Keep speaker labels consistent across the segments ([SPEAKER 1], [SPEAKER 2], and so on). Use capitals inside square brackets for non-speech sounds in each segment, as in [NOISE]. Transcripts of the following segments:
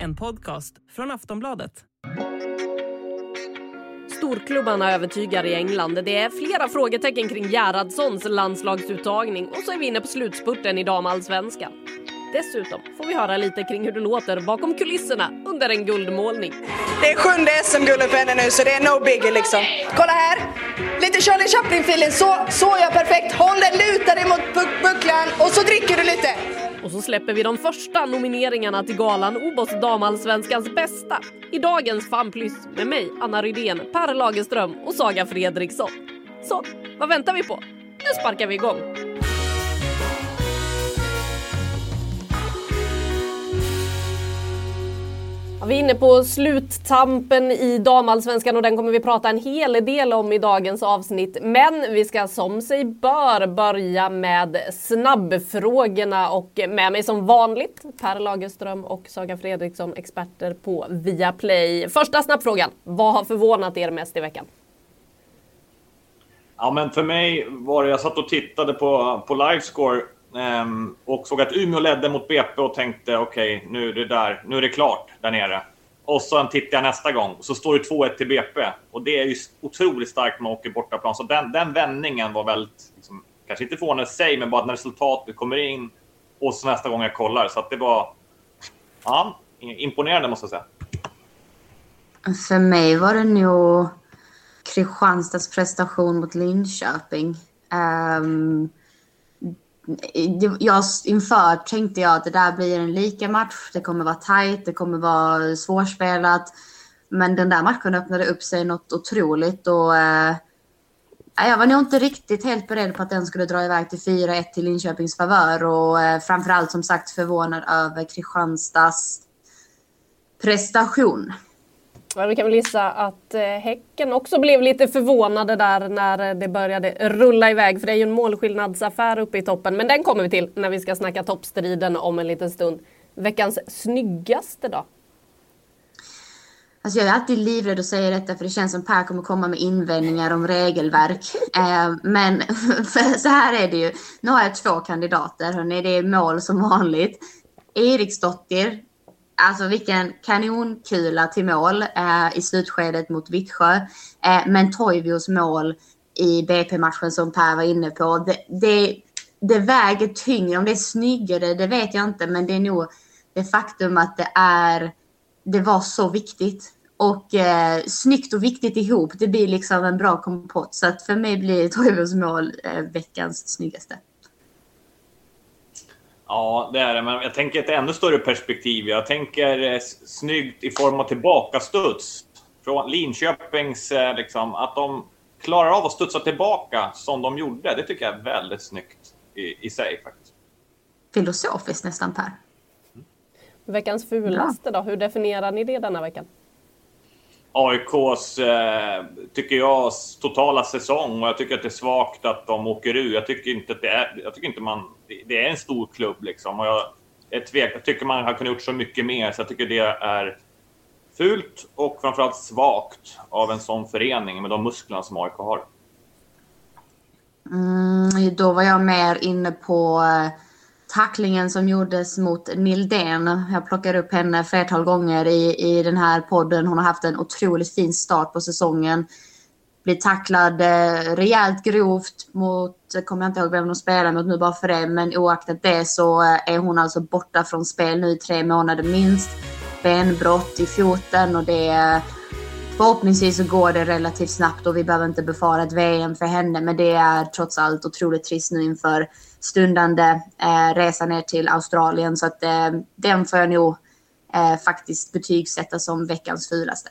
[SPEAKER 1] En podcast från Aftonbladet.
[SPEAKER 2] Storklubbarna övertygar i England. Det är flera frågetecken kring Gerhardssons landslagsuttagning och så är vi inne på slutspurten i damallsvenskan. Dessutom får vi höra lite kring hur det låter bakom kulisserna under en guldmålning.
[SPEAKER 3] Det är sjunde SM-guldet på henne nu så det är no biggie liksom. Kolla här! Lite Charlie Chaplin-feeling. Så, så ja, perfekt. Håll den, luta dig mot buck- bucklan och så dricker du lite.
[SPEAKER 2] Och så släpper vi de första nomineringarna till galan Obos damallsvenskans bästa i dagens fanplyss med mig, Anna Rydén, Per Lagerström och Saga Fredriksson. Så, vad väntar vi på? Nu sparkar vi igång! Ja, vi är inne på sluttampen i damallsvenskan och den kommer vi prata en hel del om i dagens avsnitt. Men vi ska som sig bör börja med snabbfrågorna och med mig som vanligt Per Lagerström och Saga Fredriksson, experter på Viaplay. Första snabbfrågan. Vad har förvånat er mest i veckan?
[SPEAKER 4] Ja, men för mig var det, jag satt och tittade på, på livescore ehm, och såg att Umeå ledde mot BP och tänkte okej, nu är det där, nu är det klart där nere. Och sen tittar jag nästa gång och så står det 2-1 till BP och det är ju otroligt starkt när man åker bortaplan. Så den, den vändningen var väldigt, liksom, kanske inte förvånande i sig, men bara när resultatet kommer in och så nästa gång jag kollar. Så att det var ja, imponerande måste jag säga.
[SPEAKER 5] För mig var det nog Kristianstads prestation mot Linköping. Um, jag, inför tänkte jag att det där blir en lika match. Det kommer vara tajt, det kommer vara svårspelat. Men den där matchen öppnade upp sig något otroligt. Och, eh, jag var nog inte riktigt helt beredd på att den skulle dra iväg till 4-1 till Linköpings favör. Och eh, framförallt som sagt förvånad över Kristianstads prestation.
[SPEAKER 2] Ja, vi kan väl gissa att eh, Häcken också blev lite förvånade där när det började rulla iväg. För det är ju en målskillnadsaffär uppe i toppen. Men den kommer vi till när vi ska snacka toppstriden om en liten stund. Veckans snyggaste då?
[SPEAKER 5] Alltså jag är alltid livrädd att säga detta för det känns som Per kommer komma med invändningar om regelverk. [LAUGHS] Eh, men [LAUGHS] så här är det ju. Nu har jag två kandidater. Hörrni. Det är mål som vanligt. Eriksdottir. Alltså vilken kanonkula till mål eh, i slutskedet mot Vittsjö. Eh, men Toivios mål i BP-matchen som Per var inne på. Det, det, det väger tyngre. Om det är snyggare, det vet jag inte. Men det är nog det faktum att det är det var så viktigt. Och eh, snyggt och viktigt ihop. Det blir liksom en bra kompott. Så att för mig blir Toivios mål eh, veckans snyggaste.
[SPEAKER 4] Ja, det är det. Men jag tänker ett ännu större perspektiv. Jag tänker eh, snyggt i form av tillbakastuds. Från Linköpings, eh, liksom, att de klarar av att studsa tillbaka som de gjorde. Det tycker jag är väldigt snyggt i, i sig faktiskt.
[SPEAKER 5] Filosofiskt nästan Per.
[SPEAKER 2] Veckans fulaste då? Hur definierar ni det denna veckan?
[SPEAKER 4] AIKs, eh, tycker jag, totala säsong och jag tycker att det är svagt att de åker ur. Jag tycker inte att det är, jag tycker inte man, det är en stor klubb liksom och jag är tvek, jag tycker man har kunnat gjort så mycket mer så jag tycker det är fult och framförallt svagt av en sån förening med de musklerna som AIK har.
[SPEAKER 5] Mm, då var jag mer inne på eh, tacklingen som gjordes mot Nildén. Jag plockade upp henne flertal gånger i, i den här podden. Hon har haft en otroligt fin start på säsongen. Blir tacklad eh, rejält grovt mot, kommer jag inte ihåg vem de spelar mot nu bara för det, men oaktat det så eh, är hon alltså borta från spel nu i tre månader minst. Benbrott i foten och det är Förhoppningsvis så går det relativt snabbt och vi behöver inte befara ett VM för henne. Men det är trots allt otroligt trist nu inför stundande eh, resa ner till Australien. Så att eh, den får jag nog eh, faktiskt betygsätta som veckans fulaste.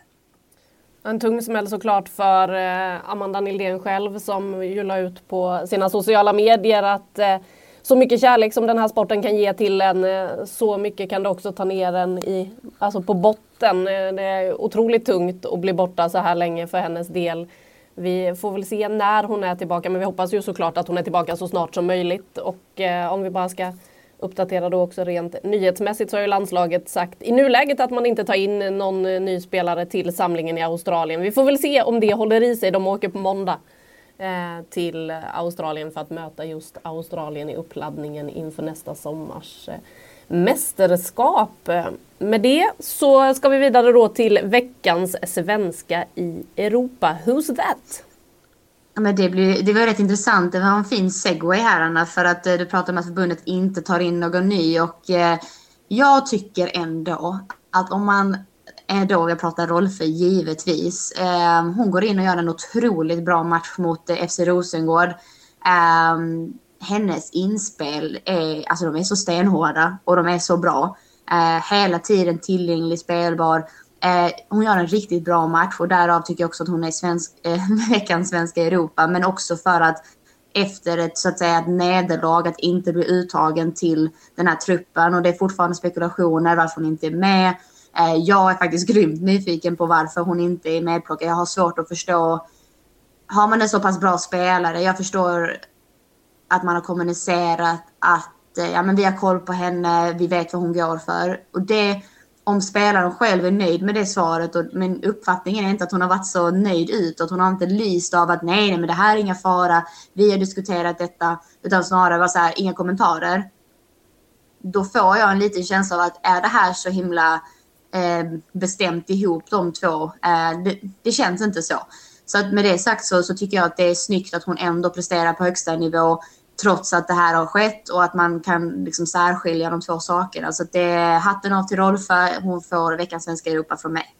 [SPEAKER 2] En tung smäll såklart för eh, Amanda Nildén själv som ju la ut på sina sociala medier att eh, så mycket kärlek som den här sporten kan ge till en, eh, så mycket kan det också ta ner en i, alltså på botten. Det är otroligt tungt att bli borta så här länge för hennes del. Vi får väl se när hon är tillbaka men vi hoppas ju såklart att hon är tillbaka så snart som möjligt. Och eh, om vi bara ska uppdatera då också rent nyhetsmässigt så har ju landslaget sagt i nuläget att man inte tar in någon ny spelare till samlingen i Australien. Vi får väl se om det håller i sig. De åker på måndag eh, till Australien för att möta just Australien i uppladdningen inför nästa sommars eh, mästerskap. Med det så ska vi vidare då till veckans svenska i Europa. Who's that?
[SPEAKER 5] men det, blir, det var rätt intressant. Det var en fin segway här Anna för att eh, du pratar om att förbundet inte tar in någon ny och eh, jag tycker ändå att om man är då, jag pratar Rolfö givetvis, eh, hon går in och gör en otroligt bra match mot eh, FC Rosengård. Eh, hennes inspel är, alltså de är så stenhårda och de är så bra. Eh, hela tiden tillgänglig, spelbar. Eh, hon gör en riktigt bra match och därav tycker jag också att hon är svensk, eh, [LAUGHS] veckans svenska i Europa. Men också för att efter ett, så att säga, ett nederlag att inte bli uttagen till den här truppen. Och det är fortfarande spekulationer varför hon inte är med. Eh, jag är faktiskt [LAUGHS] grymt nyfiken på varför hon inte är medplockad. Jag har svårt att förstå. Har man en så pass bra spelare, jag förstår att man har kommunicerat att eh, ja, men vi har koll på henne, vi vet vad hon går för. Och det om spelaren själv är nöjd med det svaret. Och, men uppfattningen är inte att hon har varit så nöjd utåt. Hon har inte lyst av att nej, nej, men det här är inga fara. Vi har diskuterat detta. Utan snarare var så här, inga kommentarer. Då får jag en liten känsla av att är det här så himla eh, bestämt ihop de två? Eh, det, det, känns inte så. Så att med det sagt så, så tycker jag att det är snyggt att hon ändå presterar på högsta nivå trots att det här har skett och att man kan liksom särskilja de två sakerna. Så det är hatten av till Rolfö. Eh, hon får veckans svenska Europa från mig.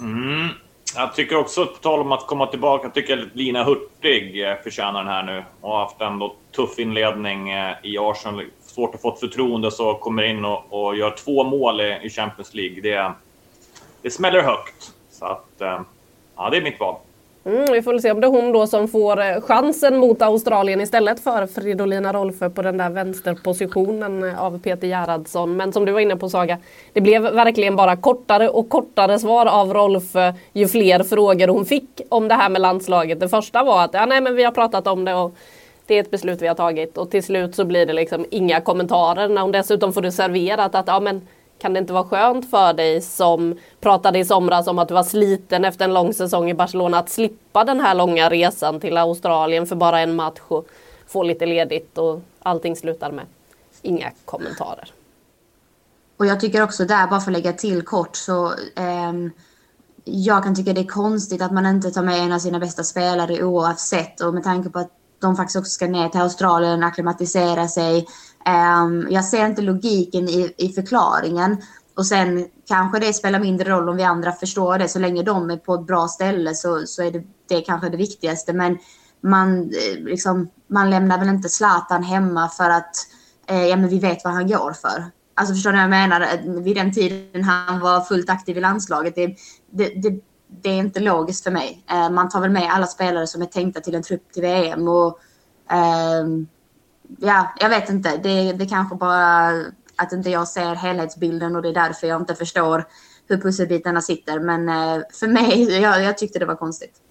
[SPEAKER 4] Mm. Jag tycker också, på tal om att komma tillbaka, jag tycker att Lina Hurtig eh, förtjänar den här nu och har haft en tuff inledning eh, i Arsenal. Svårt att få ett förtroende så kommer in och, och gör två mål i, i Champions League. Det, det smäller högt. Så att, ja, det är mitt val.
[SPEAKER 2] Mm, vi får väl se om det är hon då som får eh, chansen mot Australien istället för Fridolina Rolfö på den där vänsterpositionen eh, av Peter Gerhardsson. Men som du var inne på Saga, det blev verkligen bara kortare och kortare svar av Rolfö ju fler frågor hon fick om det här med landslaget. Det första var att ja, nej, men vi har pratat om det och det är ett beslut vi har tagit och till slut så blir det liksom inga kommentarer när hon dessutom får det serverat att ja men kan det inte vara skönt för dig som pratade i somras om att du var sliten efter en lång säsong i Barcelona att slippa den här långa resan till Australien för bara en match och få lite ledigt och allting slutar med inga kommentarer.
[SPEAKER 5] Och jag tycker också där, bara för att lägga till kort, så eh, jag kan tycka det är konstigt att man inte tar med en av sina bästa spelare oavsett och med tanke på att de faktiskt också ska ner till Australien och acklimatisera sig. Um, jag ser inte logiken i, i förklaringen. Och sen kanske det spelar mindre roll om vi andra förstår det. Så länge de är på ett bra ställe så, så är det, det kanske det viktigaste. Men man, eh, liksom, man lämnar väl inte Zlatan hemma för att eh, ja, men vi vet vad han går för. Alltså förstår ni vad jag menar? Eh, vid den tiden han var fullt aktiv i landslaget. Det, det, det, det är inte logiskt för mig. Eh, man tar väl med alla spelare som är tänkta till en trupp till VM. Och, eh, ja, jag vet inte. Det, det kanske bara att inte jag ser helhetsbilden och det är därför jag inte förstår hur pusselbitarna sitter. Men eh, för mig, [LAUGHS] jag, jag tyckte det var konstigt.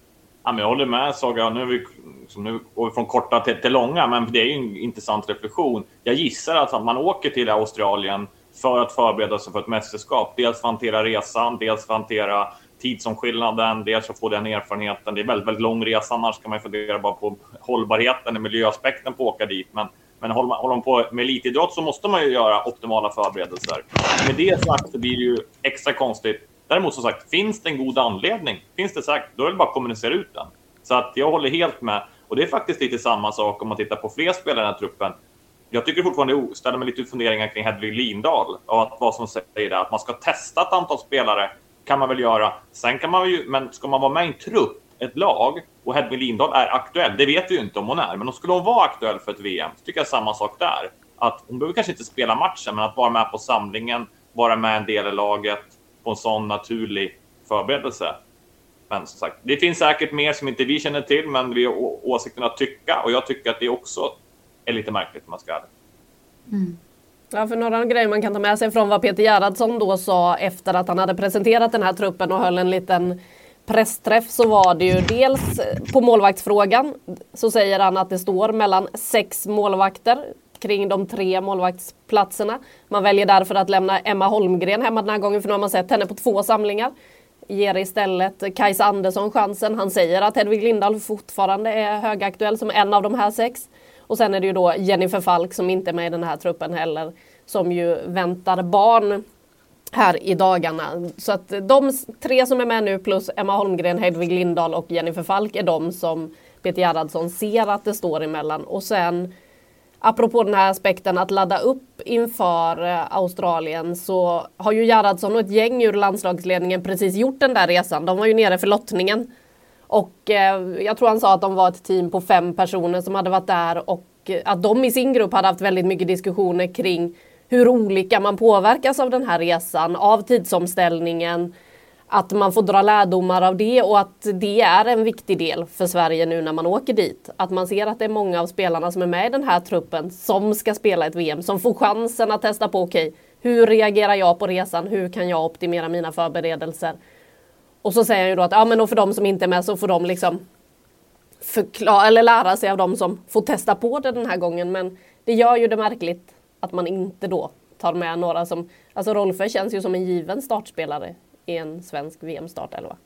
[SPEAKER 4] Ja, men jag håller med Saga. Nu, är vi, liksom, nu går vi från korta till, till långa, men det är en intressant reflektion. Jag gissar alltså att man åker till Australien för att förbereda sig för ett mästerskap. Dels för att hantera resan, dels för att hantera tidsomskillnaden, dels att få den erfarenheten. Det är väldigt, väldigt lång resa, annars kan man fundera bara på hållbarheten, miljöaspekten på att åka dit. Men, men håller man, håller man på med elitidrott så måste man ju göra optimala förberedelser. Med det sagt så blir det ju extra konstigt. Däremot som sagt, finns det en god anledning, finns det sagt, då är det bara att kommunicera ut den. Så att jag håller helt med. Och det är faktiskt lite samma sak om man tittar på fler spelare i den här truppen. Jag tycker fortfarande, oh, ställer mig lite funderingar kring Hedvig Lindahl och att vad som säger det, att man ska testa ett antal spelare kan man väl göra. Sen kan man ju, men ska man vara med i en trupp, ett lag, och Hedvig Lindahl är aktuell, det vet vi ju inte om hon är, men om skulle hon vara aktuell för ett VM, så tycker jag samma sak där. Att hon behöver kanske inte spela matchen, men att vara med på samlingen, vara med en del i laget på en sån naturlig förberedelse. Men som sagt, det finns säkert mer som inte vi känner till, men vi har åsikten att tycka och jag tycker att det också är lite märkligt om man ska
[SPEAKER 2] mm. Ja, för några grejer man kan ta med sig från vad Peter Gerhardsson då sa efter att han hade presenterat den här truppen och höll en liten pressträff så var det ju dels på målvaktsfrågan så säger han att det står mellan sex målvakter kring de tre målvaktsplatserna. Man väljer därför att lämna Emma Holmgren hemma den här gången för nu har man sett henne på två samlingar. Ger istället Kajsa Andersson chansen. Han säger att Hedvig Lindahl fortfarande är högaktuell som en av de här sex. Och sen är det ju då Jennifer Falk som inte är med i den här truppen heller. Som ju väntar barn här i dagarna. Så att de tre som är med nu plus Emma Holmgren, Hedvig Lindahl och Jennifer Falk är de som Peter Gerhardsson ser att det står emellan. Och sen apropå den här aspekten att ladda upp inför eh, Australien så har ju Gerhardsson och ett gäng ur landslagsledningen precis gjort den där resan. De var ju nere för lottningen. Och eh, jag tror han sa att de var ett team på fem personer som hade varit där och att de i sin grupp hade haft väldigt mycket diskussioner kring hur olika man påverkas av den här resan, av tidsomställningen, att man får dra lärdomar av det och att det är en viktig del för Sverige nu när man åker dit. Att man ser att det är många av spelarna som är med i den här truppen som ska spela ett VM, som får chansen att testa på okej, okay, hur reagerar jag på resan? Hur kan jag optimera mina förberedelser? Och så säger han ju då att ja, men då för de som inte är med så får de liksom förklara eller lära sig av de som får testa på det den här gången. Men det gör ju det märkligt att man inte då tar med några som, alltså Rolfö känns ju som en given startspelare i en svensk VM-startelva.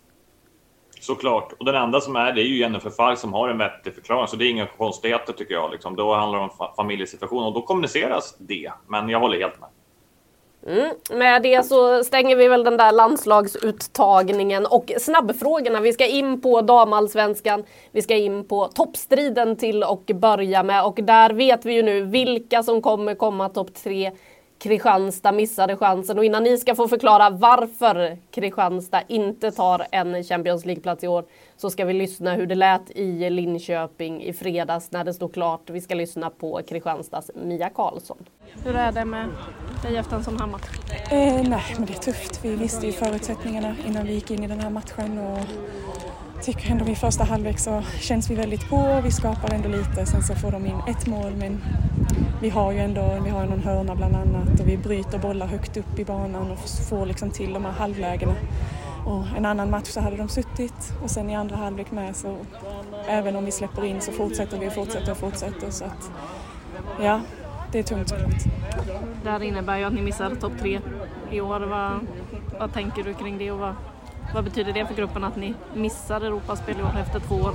[SPEAKER 4] Såklart. Och den enda som är det är ju Jennifer Falk som har en vettig förklaring. Så det är inga konstigheter tycker jag. Liksom. Då handlar det om familjesituation och då kommuniceras det. Men jag håller helt med.
[SPEAKER 2] Mm. Med det så stänger vi väl den där landslagsuttagningen och snabbfrågorna. Vi ska in på damallsvenskan. Vi ska in på toppstriden till och börja med och där vet vi ju nu vilka som kommer komma topp tre Kristianstad missade chansen och innan ni ska få förklara varför Kristianstad inte tar en Champions League-plats i år så ska vi lyssna hur det lät i Linköping i fredags när det stod klart. Vi ska lyssna på Kristianstads Mia Karlsson. Hur är det med dig efter en sån här match?
[SPEAKER 6] Eh, nej, men det är tufft. Vi visste ju förutsättningarna innan vi gick in i den här matchen och tycker ändå i första halvlek så känns vi väldigt på. Vi skapar ändå lite. Sen så får de in ett mål men vi har ju ändå vi har någon hörna bland annat och vi bryter bollar högt upp i banan och får liksom till de här halvlägena. Och en annan match så hade de suttit och sen i andra halvlek med så även om vi släpper in så fortsätter vi och fortsätter och fortsätter så att ja, det är tungt såklart.
[SPEAKER 2] Det här innebär ju att ni missar topp tre i år. Vad, vad tänker du kring det och vad, vad betyder det för gruppen att ni missar Europaspel i år efter två år?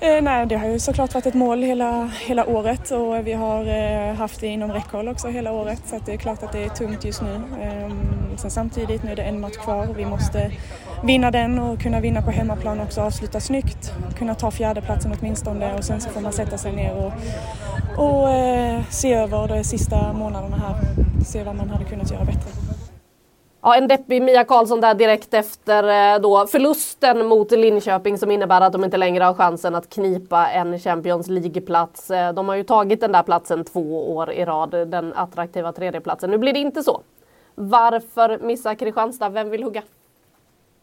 [SPEAKER 6] Eh, nej, det har ju såklart varit ett mål hela, hela året och vi har eh, haft det inom räckhåll också hela året så det är klart att det är tungt just nu. Eh, sen samtidigt, nu är det en match kvar och vi måste vinna den och kunna vinna på hemmaplan också, avsluta snyggt, kunna ta fjärdeplatsen åtminstone och sen så får man sätta sig ner och, och eh, se över de sista månaderna här, se vad man hade kunnat göra bättre.
[SPEAKER 2] Ja, en deppig Mia Karlsson där direkt efter eh, då förlusten mot Linköping som innebär att de inte längre har chansen att knipa en Champions League-plats. Eh, de har ju tagit den där platsen två år i rad, den attraktiva tredjeplatsen. Nu blir det inte så. Varför missar Kristianstad? Vem vill hugga?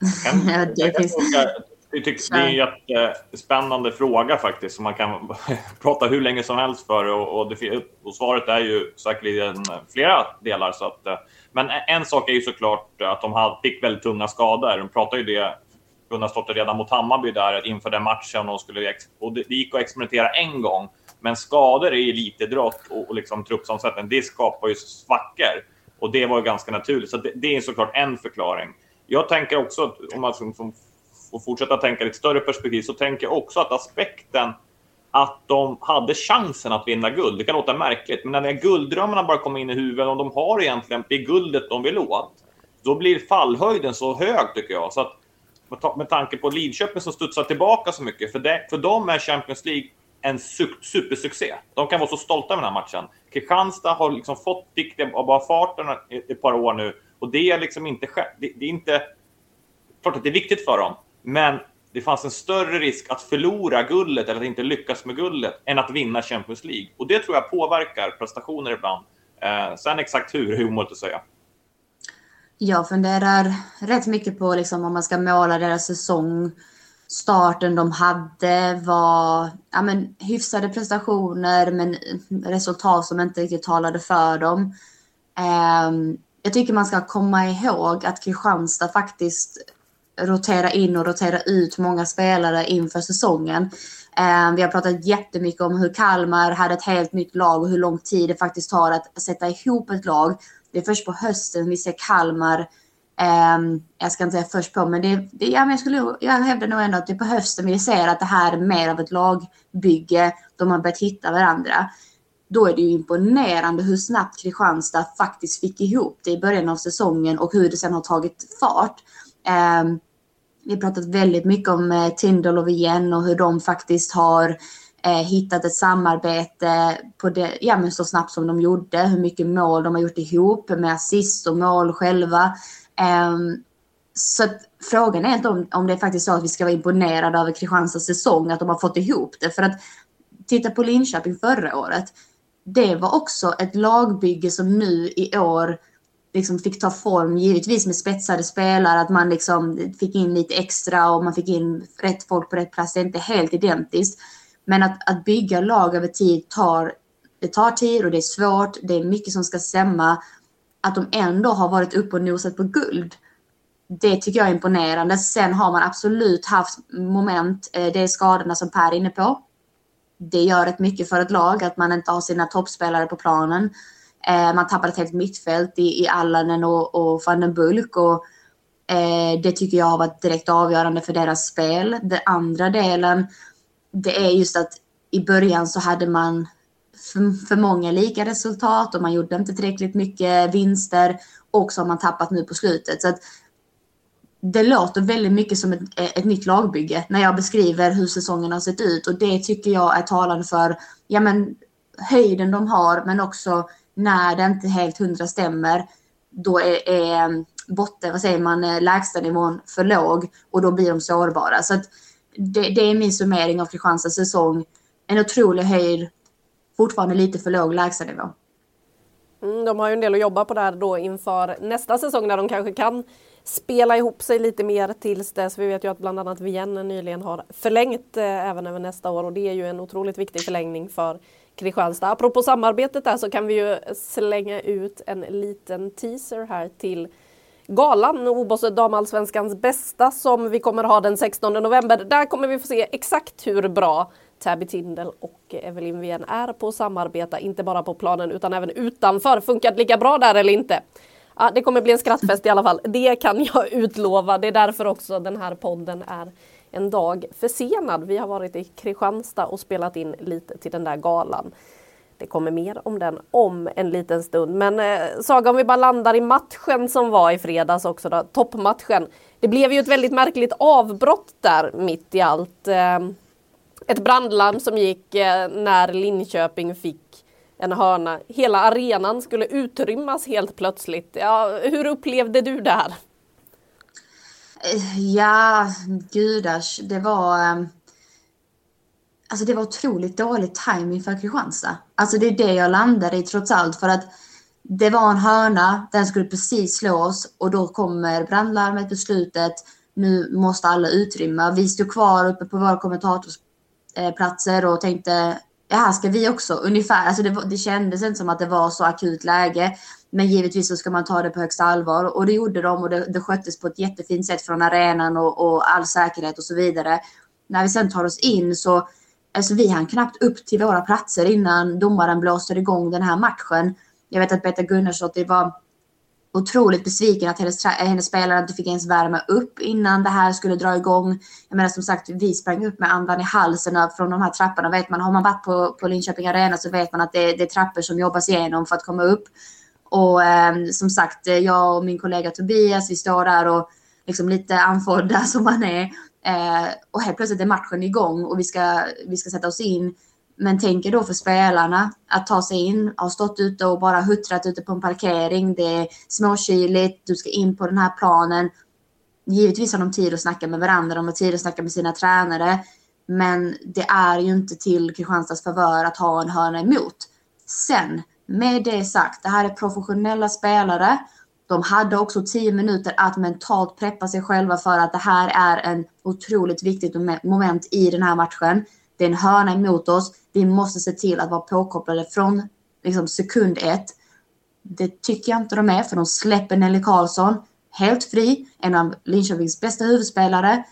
[SPEAKER 2] [LAUGHS]
[SPEAKER 4] ja, det, finns... det, är en jättespännande fråga faktiskt som man kan [LAUGHS] prata hur länge som helst för och, och, det, och svaret är ju säkerligen flera delar. Så att, eh, men en sak är ju såklart att de fick väldigt tunga skador. De pratade ju det Gunnar Stotter redan mot Hammarby där inför den matchen och, skulle, och det gick att experimentera en gång. Men skador i elitidrott och, och liksom truppsamsättning, det skapar ju svackor. Och det var ju ganska naturligt. Så det, det är såklart en förklaring. Jag tänker också, att om man får fortsätta tänka lite större perspektiv, så tänker jag också att aspekten att de hade chansen att vinna guld. Det kan låta märkligt, men när gulddrömmarna bara kommer in i huvudet, om de har egentligen det guldet de vill åt, då blir fallhöjden så hög tycker jag. Så att, med tanke på Lidköping som studsar tillbaka så mycket, för, det, för dem är Champions League en supersuccé. De kan vara så stolta med den här matchen. Kristianstad har liksom fått dikten av bara farten ett par år nu och det är liksom inte, det, det är inte, klart att det är viktigt för dem, men det fanns en större risk att förlora guldet eller att inte lyckas med guldet än att vinna Champions League. Och det tror jag påverkar prestationer ibland. Eh, sen exakt hur är omöjligt att säga.
[SPEAKER 5] Jag funderar rätt mycket på liksom om man ska måla deras säsong. Starten de hade var ja, men, hyfsade prestationer men resultat som inte riktigt talade för dem. Um, jag tycker man ska komma ihåg att Kristianstad faktiskt roterar in och roterar ut många spelare inför säsongen. Eh, vi har pratat jättemycket om hur Kalmar hade ett helt nytt lag och hur lång tid det faktiskt tar att sätta ihop ett lag. Det är först på hösten vi ser Kalmar ehm, jag ska inte säga först på, men, det, det, ja, men jag, skulle, jag hävdar nog ändå att det är på hösten vi ser att det här är mer av ett lagbygge då man börjat hitta varandra. Då är det ju imponerande hur snabbt Kristianstad faktiskt fick ihop det i början av säsongen och hur det sen har tagit fart. Eh, vi har pratat väldigt mycket om eh, Tindall och Wien och hur de faktiskt har eh, hittat ett samarbete på det, ja, men så snabbt som de gjorde. Hur mycket mål de har gjort ihop med assist och mål själva. Ehm, så att frågan är inte om, om det är faktiskt så att vi ska vara imponerade över Kristianstads säsong, att de har fått ihop det. För att titta på Linköping förra året. Det var också ett lagbygge som nu i år liksom fick ta form, givetvis med spetsade spelare, att man liksom fick in lite extra och man fick in rätt folk på rätt plats. Det är inte helt identiskt. Men att, att bygga lag över tid tar, det tar tid och det är svårt. Det är mycket som ska stämma att de ändå har varit uppe och nosat på guld. Det tycker jag är imponerande. Sen har man absolut haft moment, eh, det är skadorna som Per är inne på. Det gör rätt mycket för ett lag att man inte har sina toppspelare på planen. Eh, man tappar ett helt mittfält i, i Allanen och, och van den Bulk. Och, eh, det tycker jag har varit direkt avgörande för deras spel. Den andra delen, det är just att i början så hade man för, för många lika resultat och man gjorde inte tillräckligt mycket vinster och så har man tappat nu på slutet. Så att det låter väldigt mycket som ett, eh, ett nytt lagbygge när jag beskriver hur säsongen har sett ut och det tycker jag är talande för ja, men, höjden de har men också när det inte helt hundra stämmer då är, är eh, botten, vad säger man, eh, lägstanivån för låg och då blir de sårbara. Så att det, det är min summering av Kristianstads säsong. En otrolig höjd fortfarande lite för låg lägstanivå.
[SPEAKER 2] Mm, de har ju en del att jobba på där då inför nästa säsong när de kanske kan spela ihop sig lite mer tills dess. Vi vet ju att bland annat Vienne nyligen har förlängt eh, även över nästa år och det är ju en otroligt viktig förlängning för Kristianstad. Apropå samarbetet där så kan vi ju slänga ut en liten teaser här till galan OBOS damallsvenskans bästa som vi kommer ha den 16 november. Där kommer vi få se exakt hur bra Tabby Tindel och Evelyn Wien är på att samarbeta, inte bara på planen utan även utanför. Funkar det lika bra där eller inte? Ja, det kommer bli en skrattfest i alla fall. Det kan jag [LAUGHS] utlova. Det är därför också den här podden är en dag försenad. Vi har varit i Kristianstad och spelat in lite till den där galan. Det kommer mer om den om en liten stund. Men eh, Saga, om vi bara landar i matchen som var i fredags också då, toppmatchen. Det blev ju ett väldigt märkligt avbrott där mitt i allt. Eh, ett brandlarm som gick eh, när Linköping fick en hörna. Hela arenan skulle utrymmas helt plötsligt. Ja, hur upplevde du det här?
[SPEAKER 5] Eh, ja, gudars, det var... Ehm, alltså det var otroligt dålig timing för Kristianstad. Alltså det är det jag landade i trots allt för att det var en hörna, den skulle precis slås och då kommer brandlarmet beslutet. Nu måste alla utrymma. Vi stod kvar uppe på våra kommentatorsplatser och tänkte det här ska vi också ungefär. Alltså det, det kändes inte som att det var så akut läge. Men givetvis så ska man ta det på högsta allvar och det gjorde de och det, det sköttes på ett jättefint sätt från arenan och, och all säkerhet och så vidare. När vi sen tar oss in så alltså vi hann knappt upp till våra platser innan domaren blåste igång den här matchen. Jag vet att Betta det var otroligt besviken att hennes, hennes spelare inte fick ens värma upp innan det här skulle dra igång. Jag menar som sagt, vi sprang upp med andan i halsen från de här trapporna. Vet man, har man varit på, på Linköping Arena så vet man att det, det är trappor som jobbas igenom för att komma upp. Och eh, som sagt, jag och min kollega Tobias, vi står där och liksom lite andfådda [LAUGHS] som man är. Eh, och helt plötsligt är matchen igång och vi ska, vi ska sätta oss in. Men tänker då för spelarna att ta sig in, har stått ute och bara huttrat ute på en parkering. Det är småkyligt, du ska in på den här planen. Givetvis har de tid att snacka med varandra, de har tid att snacka med sina tränare. Men det är ju inte till Kristianstads favör att ha en hörna emot. Sen, med det sagt, det här är professionella spelare. De hade också tio minuter att mentalt preppa sig själva för att det här är en otroligt viktigt moment i den här matchen. Det är en hörna emot oss. Vi måste se till att vara påkopplade från liksom, sekund ett. Det tycker jag inte de är, för de släpper Nelly Karlsson helt fri. En av Linköpings bästa huvudspelare.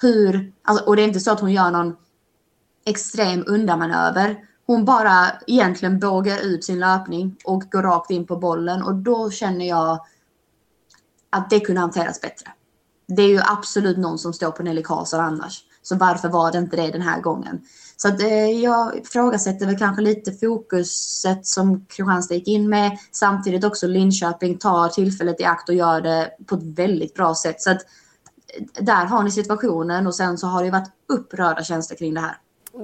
[SPEAKER 5] Hur, alltså, och det är inte så att hon gör någon extrem undanmanöver. Hon bara egentligen bågar ut sin löpning och går rakt in på bollen och då känner jag att det kunde hanteras bättre. Det är ju absolut någon som står på Nelly Karlsson annars. Så varför var det inte det den här gången? Så att, eh, jag ifrågasätter väl kanske lite fokuset som Kristianstad gick in med. Samtidigt också Linköping tar tillfället i akt och gör det på ett väldigt bra sätt. Så att, eh, där har ni situationen och sen så har det varit upprörda känslor kring det här.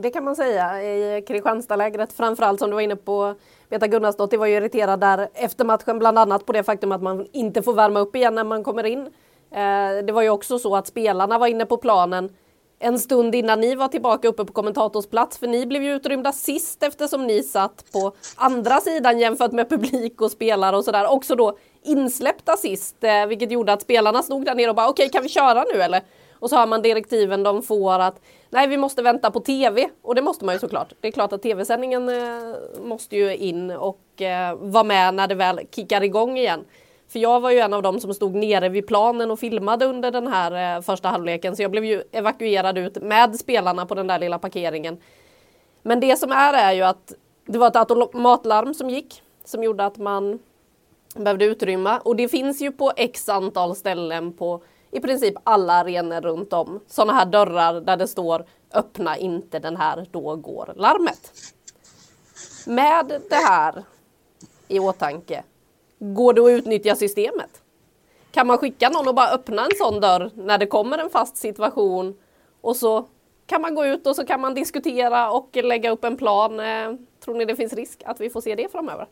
[SPEAKER 2] Det kan man säga i Kristianstadlägret. Framförallt som du var inne på, Beta Gunnarsdottir var ju irriterad där efter matchen bland annat på det faktum att man inte får värma upp igen när man kommer in. Eh, det var ju också så att spelarna var inne på planen en stund innan ni var tillbaka uppe på kommentatorsplats för ni blev ju utrymda sist eftersom ni satt på andra sidan jämfört med publik och spelare och sådär. Också då insläppta sist eh, vilket gjorde att spelarna stod där nere och bara okej okay, kan vi köra nu eller? Och så har man direktiven de får att nej vi måste vänta på tv och det måste man ju såklart. Det är klart att tv-sändningen eh, måste ju in och eh, vara med när det väl kickar igång igen. För jag var ju en av dem som stod nere vid planen och filmade under den här eh, första halvleken så jag blev ju evakuerad ut med spelarna på den där lilla parkeringen. Men det som är är ju att det var ett automatlarm som gick som gjorde att man behövde utrymma och det finns ju på x antal ställen på i princip alla arenor runt om sådana här dörrar där det står öppna inte den här, då går larmet. Med det här i åtanke, går det att utnyttja systemet? Kan man skicka någon och bara öppna en sån dörr när det kommer en fast situation och så kan man gå ut och så kan man diskutera och lägga upp en plan. Eh, tror ni det finns risk att vi får se det framöver?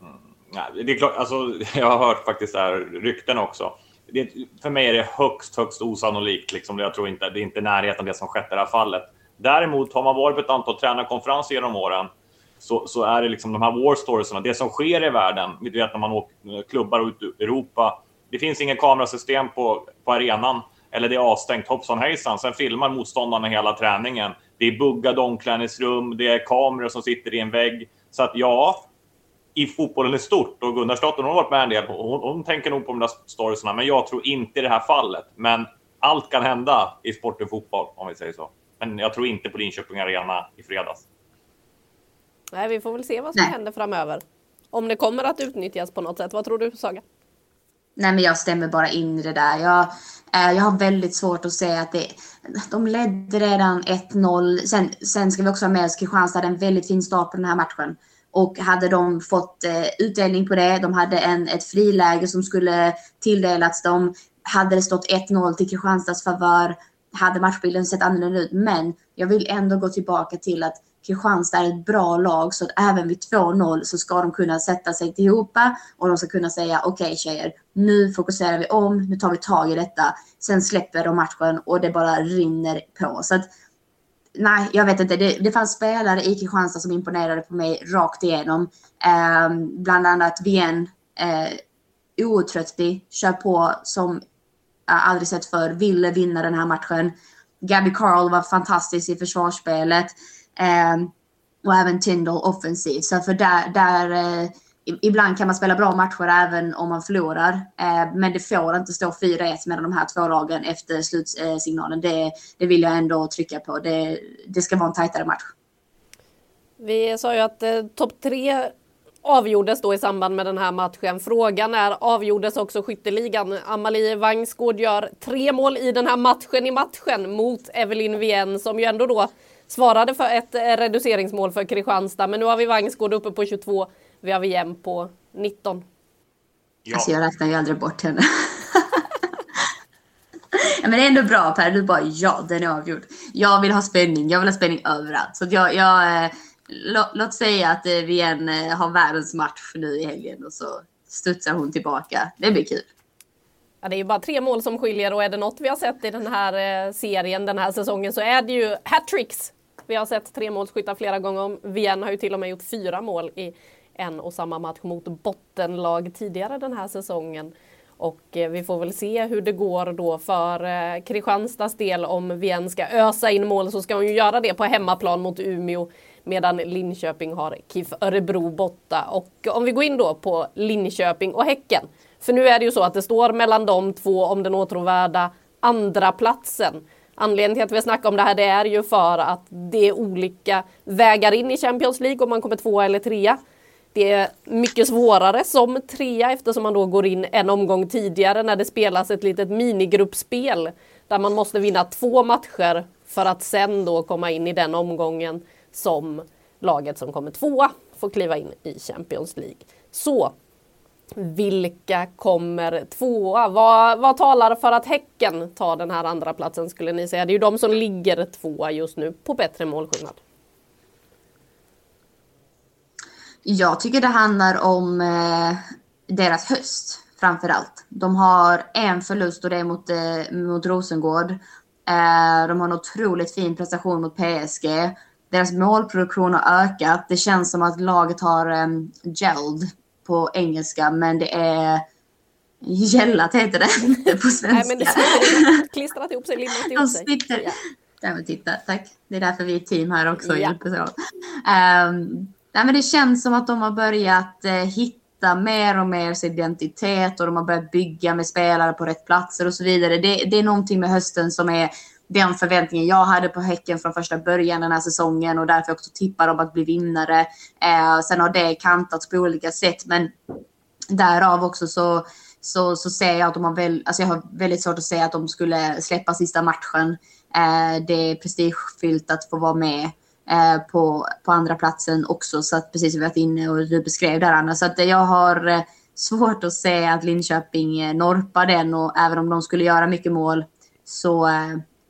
[SPEAKER 4] Mm, det är klart, alltså, [LAUGHS] jag har hört faktiskt här rykten också det, för mig är det högst, högst osannolikt. Liksom. Jag tror inte det är inte närheten av det som skett i det här fallet. Däremot har man varit på ett antal tränarkonferenser genom åren så, så är det liksom de här war storiesarna, det som sker i världen. Du vet när man åker eh, klubbar ut i Europa. Det finns ingen kamerasystem på, på arenan eller det är avstängt hoppsan hejsan. Sen filmar motståndarna hela träningen. Det är buggade omklädningsrum, det är kameror som sitter i en vägg. Så att ja, i fotbollen i stort. Och Gunnarsdotter har varit med en del. Hon, hon tänker nog på de där storiesarna, men jag tror inte i det här fallet. Men allt kan hända i sporten fotboll, om vi säger så. Men jag tror inte på Linköping Arena i fredags.
[SPEAKER 2] Nej, vi får väl se vad som Nej. händer framöver. Om det kommer att utnyttjas på något sätt. Vad tror du, Saga?
[SPEAKER 5] Nej, men jag stämmer bara in i det där. Jag, eh, jag har väldigt svårt att säga att det... De ledde redan 1-0. Sen, sen ska vi också ha med oss Kristianstad hade en väldigt fin start på den här matchen. Och hade de fått eh, utdelning på det, de hade en, ett friläge som skulle tilldelats dem. Hade det stått 1-0 till Kristianstads favör hade matchbilden sett annorlunda ut. Men jag vill ändå gå tillbaka till att Kristianstad är ett bra lag så att även vid 2-0 så ska de kunna sätta sig tillhopa och de ska kunna säga okej okay, tjejer, nu fokuserar vi om, nu tar vi tag i detta. Sen släpper de matchen och det bara rinner på. Så att nej, jag vet inte. Det, det fanns spelare i Kristianstad som imponerade på mig rakt igenom. Eh, bland annat Wien, eh, outtröttlig, kör på som jag aldrig sett för ville vinna den här matchen. Gabby Carl var fantastisk i försvarsspelet. Ehm, och även Tyndall offensivt. Så för där, där eh, ibland kan man spela bra matcher även om man förlorar. Eh, men det får inte stå 4-1 mellan de här två lagen efter slutsignalen. Det, det vill jag ändå trycka på. Det, det ska vara en tajtare match.
[SPEAKER 2] Vi sa ju att eh, topp tre avgjordes då i samband med den här matchen. Frågan är, avgjordes också skytteligan? Amalie Wangsgård gör tre mål i den här matchen i matchen mot Evelyn Wien som ju ändå då svarade för ett reduceringsmål för Kristianstad. Men nu har vi Vangsgård uppe på 22 vi har VM på 19.
[SPEAKER 5] Ja. Alltså jag räknar ju aldrig bort henne. ja, men det är ändå bra Per, du bara ja, den är avgjord. Jag vill ha spänning, jag vill ha spänning överallt. Så jag, jag eh, lå, låt säga att eh, vi eh, har världens match nu i helgen och så studsar hon tillbaka. Det blir kul.
[SPEAKER 2] Ja, det är ju bara tre mål som skiljer och är det något vi har sett i den här eh, serien den här säsongen så är det ju hattricks. Vi har sett tre målskyttar flera gånger. om. Wien har ju till och med gjort fyra mål i en och samma match mot bottenlag tidigare den här säsongen. Och eh, vi får väl se hur det går då för eh, Kristianstads del. Om vi ska ösa in mål så ska hon ju göra det på hemmaplan mot Umeå. Medan Linköping har KIF Örebro borta. Och om vi går in då på Linköping och Häcken. För nu är det ju så att det står mellan de två om den åtråvärda andra platsen. Anledningen till att vi snackar om det här det är ju för att det är olika vägar in i Champions League om man kommer tvåa eller trea. Det är mycket svårare som trea eftersom man då går in en omgång tidigare när det spelas ett litet minigruppspel där man måste vinna två matcher för att sen då komma in i den omgången som laget som kommer tvåa får kliva in i Champions League. Så vilka kommer tvåa? Vad, vad talar för att Häcken tar den här andra platsen skulle ni säga? Det är ju de som ligger tvåa just nu på bättre målskillnad.
[SPEAKER 5] Jag tycker det handlar om eh, deras höst framför allt. De har en förlust och det är mot, eh, mot Rosengård. Eh, de har en otroligt fin prestation mot PSG. Deras målproduktion har ökat. Det känns som att laget har eh, gelled på engelska, men det är gällat heter det [LAUGHS] på svenska.
[SPEAKER 2] Nej, men det sitter klistrat ihop sig, limmat ihop sig.
[SPEAKER 5] Ja. men titta, tack. Det är därför vi är team här också och ja. hjälper åt. Um, nej, men det känns som att de har börjat uh, hitta mer och mer sin identitet och de har börjat bygga med spelare på rätt platser och så vidare. Det, det är någonting med hösten som är den förväntningen jag hade på Häcken från första början den här säsongen och därför också tippar om att bli vinnare. Eh, sen har det kantats på olika sätt, men därav också så, så, så ser jag att de har, väl, alltså jag har väldigt svårt att säga att de skulle släppa sista matchen. Eh, det är prestigefyllt att få vara med eh, på, på andra platsen också, så att precis som vi varit inne och du beskrev där Anna, så att jag har eh, svårt att se att Linköping eh, norpar den och även om de skulle göra mycket mål så eh,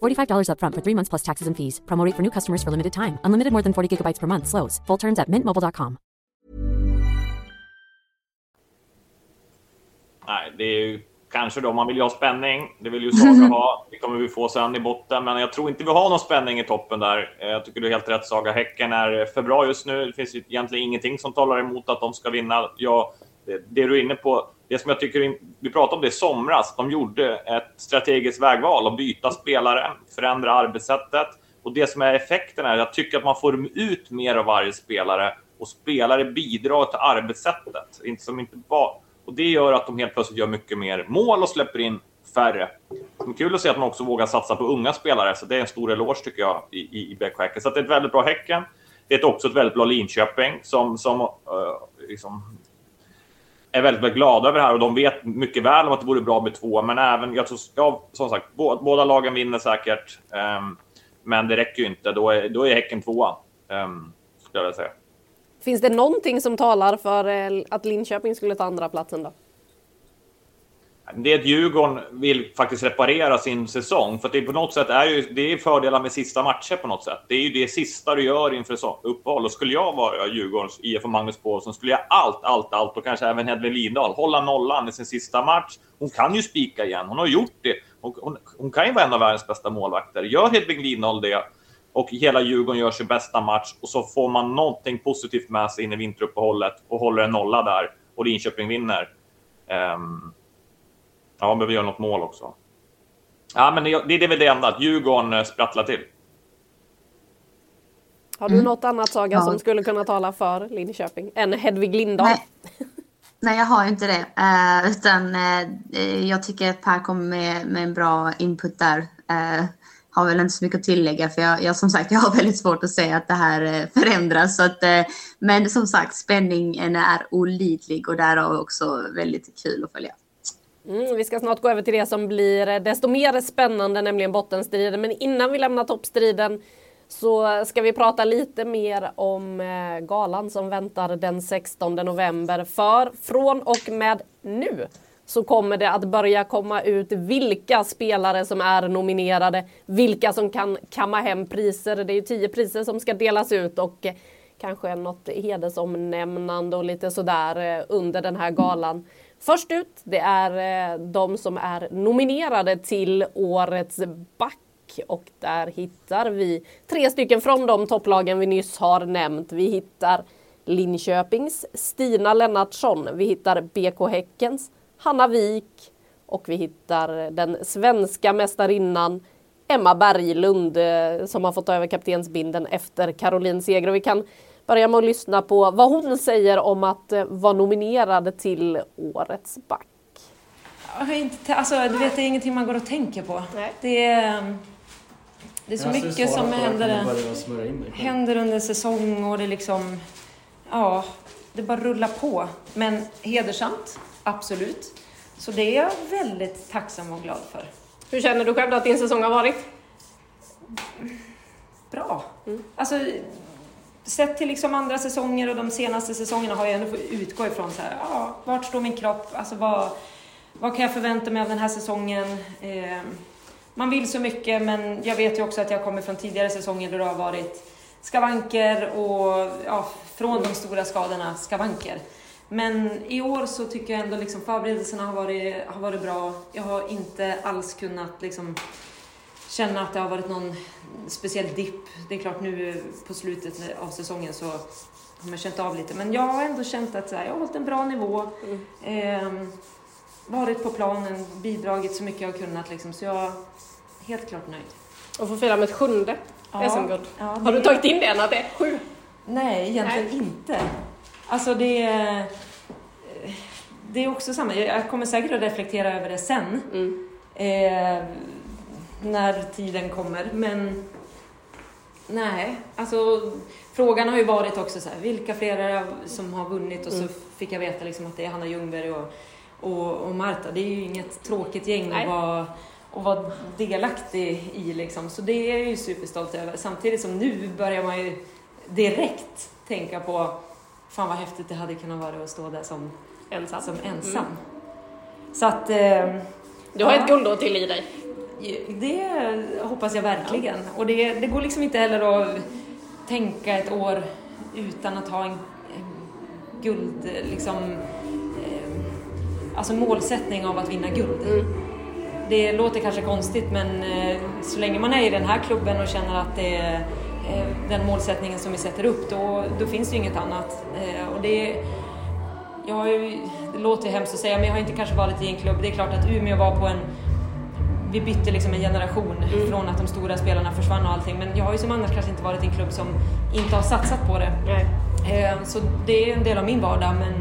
[SPEAKER 7] $45 upfront for three months plus taxes and fees. Promote for new customers for limited time. Unlimited more than 40 gigabytes per month. Slows. Full terms at mintmobile.com.
[SPEAKER 4] Nej, det är ju kanske då man vill ju ha spänning. Det vill ju Saga [LAUGHS] ha. Det kommer vi få sen i botten, men jag tror inte vi har någon spänning i toppen där. Jag tycker du är helt rätt Saga. Häcken är för bra just nu. Det finns ju egentligen ingenting som talar emot att de ska vinna. Ja, det, det du är inne på det som jag tycker, vi pratade om det i somras, de gjorde ett strategiskt vägval att byta spelare, förändra arbetssättet. Och det som är effekten är att jag tycker att man får ut mer av varje spelare och spelare bidrar till arbetssättet. Inte som inte bara, och det gör att de helt plötsligt gör mycket mer mål och släpper in färre. Det är kul att se att man också vågar satsa på unga spelare, så det är en stor eloge tycker jag i, i, i BK Häcken. Så det är ett väldigt bra Häcken. Det är också ett väldigt bra Linköping som, som uh, liksom är väldigt, väldigt glada över det här och de vet mycket väl om att det vore bra med två. Men även, jag tror, ja, som sagt, båda lagen vinner säkert. Um, men det räcker ju inte. Då är, då är Häcken tvåa, um, skulle jag vilja säga.
[SPEAKER 2] Finns det någonting som talar för eh, att Linköping skulle ta andra platsen då?
[SPEAKER 4] Det är att Djurgården vill faktiskt reparera sin säsong. För det på något sätt är ju det är fördelar med sista matcher på något sätt. Det är ju det sista du gör inför uppehåll. Och skulle jag vara Djurgårdens IF och Magnus Paulsson skulle jag allt, allt, allt och kanske även Hedvig Lindahl hålla nollan i sin sista match. Hon kan ju spika igen. Hon har gjort det. Hon, hon, hon kan ju vara en av världens bästa målvakter. Gör Hedvig Lindahl det och hela Djurgården gör sin bästa match och så får man någonting positivt med sig in i vinteruppehållet och håller en nolla där och Linköping vinner. Um, Ja, man behöver göra något mål också. Ja, men det, det är väl det enda, att Djurgården eh, sprattlar till.
[SPEAKER 2] Har du mm. något annat Saga ja. som skulle kunna tala för Linköping än Hedvig Lindahl?
[SPEAKER 5] Nej, Nej jag har inte det. Uh, utan uh, jag tycker att Per kommer med, med en bra input där. Uh, har väl inte så mycket att tillägga för jag, jag, som sagt jag har väldigt svårt att säga att det här förändras. Så att, men som sagt spänningen är olidlig och därav också väldigt kul att följa.
[SPEAKER 2] Mm, vi ska snart gå över till det som blir desto mer spännande, nämligen bottenstriden. Men innan vi lämnar toppstriden så ska vi prata lite mer om eh, galan som väntar den 16 november. För från och med nu så kommer det att börja komma ut vilka spelare som är nominerade, vilka som kan kamma hem priser. Det är ju tio priser som ska delas ut och kanske något hedersomnämnande och lite sådär eh, under den här galan. Först ut, det är eh, de som är nominerade till Årets back och där hittar vi tre stycken från de topplagen vi nyss har nämnt. Vi hittar Linköpings Stina Lennartsson, vi hittar BK Häckens Hanna Wik och vi hittar den svenska mästarinnan Emma Berglund eh, som har fått ta över kaptensbinden efter Caroline Seger. Och vi kan börja med att lyssna på vad hon säger om att eh, vara nominerad till Årets back.
[SPEAKER 8] Inte, alltså, du vet, det är ingenting man går och tänker på. Nej. Det är, det är så mycket som händer, händer under säsong och det liksom... Ja, det bara rullar på. Men hedersamt, absolut. Så det är jag väldigt tacksam och glad för.
[SPEAKER 2] Hur känner du själv att din säsong har varit?
[SPEAKER 8] Bra. Mm. Alltså, sett till liksom andra säsonger och de senaste säsongerna har jag ändå fått utgå ifrån så här, ja, vart står min kropp? Alltså vad, vad kan jag förvänta mig av den här säsongen? Eh, man vill så mycket men jag vet ju också att jag kommer från tidigare säsonger där det har varit skavanker och ja, från de stora skadorna skavanker. Men i år så tycker jag ändå liksom förberedelserna har varit, har varit bra. Jag har inte alls kunnat liksom känna att det har varit någon speciell dipp. Det är klart nu på slutet av säsongen så har man känt av lite. Men jag har ändå känt att här, jag har hållit en bra nivå. Mm. Eh, varit på planen, bidragit så mycket jag har kunnat liksom. Så jag är helt klart nöjd.
[SPEAKER 2] Och få fira med ett sjunde ja, SM-guld. Ja, har du tagit in det än att det är sju?
[SPEAKER 8] Nej, egentligen Nej. inte. Alltså det är... Det är också samma, jag kommer säkert att reflektera över det sen. Mm. Eh, när tiden kommer. Men nej, alltså frågan har ju varit också så här, vilka fler är det som har vunnit? Och så mm. fick jag veta liksom att det är Hanna Ljungberg och, och, och Marta. Det är ju inget tråkigt gäng att vara, att vara delaktig i liksom. Så det är jag ju superstolt över. Samtidigt som nu börjar man ju direkt tänka på fan vad häftigt det hade kunnat vara att stå där som ensam. Som ensam. Mm. Så att... Eh,
[SPEAKER 2] du har ja, ett guldår till i dig.
[SPEAKER 8] Det hoppas jag verkligen. Och det, det går liksom inte heller att tänka ett år utan att ha en, guld, liksom, eh, alltså målsättning av att vinna guld. Mm. Det låter kanske konstigt men eh, så länge man är i den här klubben och känner att det är eh, den målsättningen som vi sätter upp, då, då finns det ju inget annat. Och det, jag har ju, det låter hemskt att säga, men jag har inte kanske varit i en klubb. Det är klart att Umeå var på en... Vi bytte liksom en generation mm. från att de stora spelarna försvann och allting. Men jag har ju som annars kanske inte varit i en klubb som inte har satsat på det. Mm. Så det är en del av min vardag, men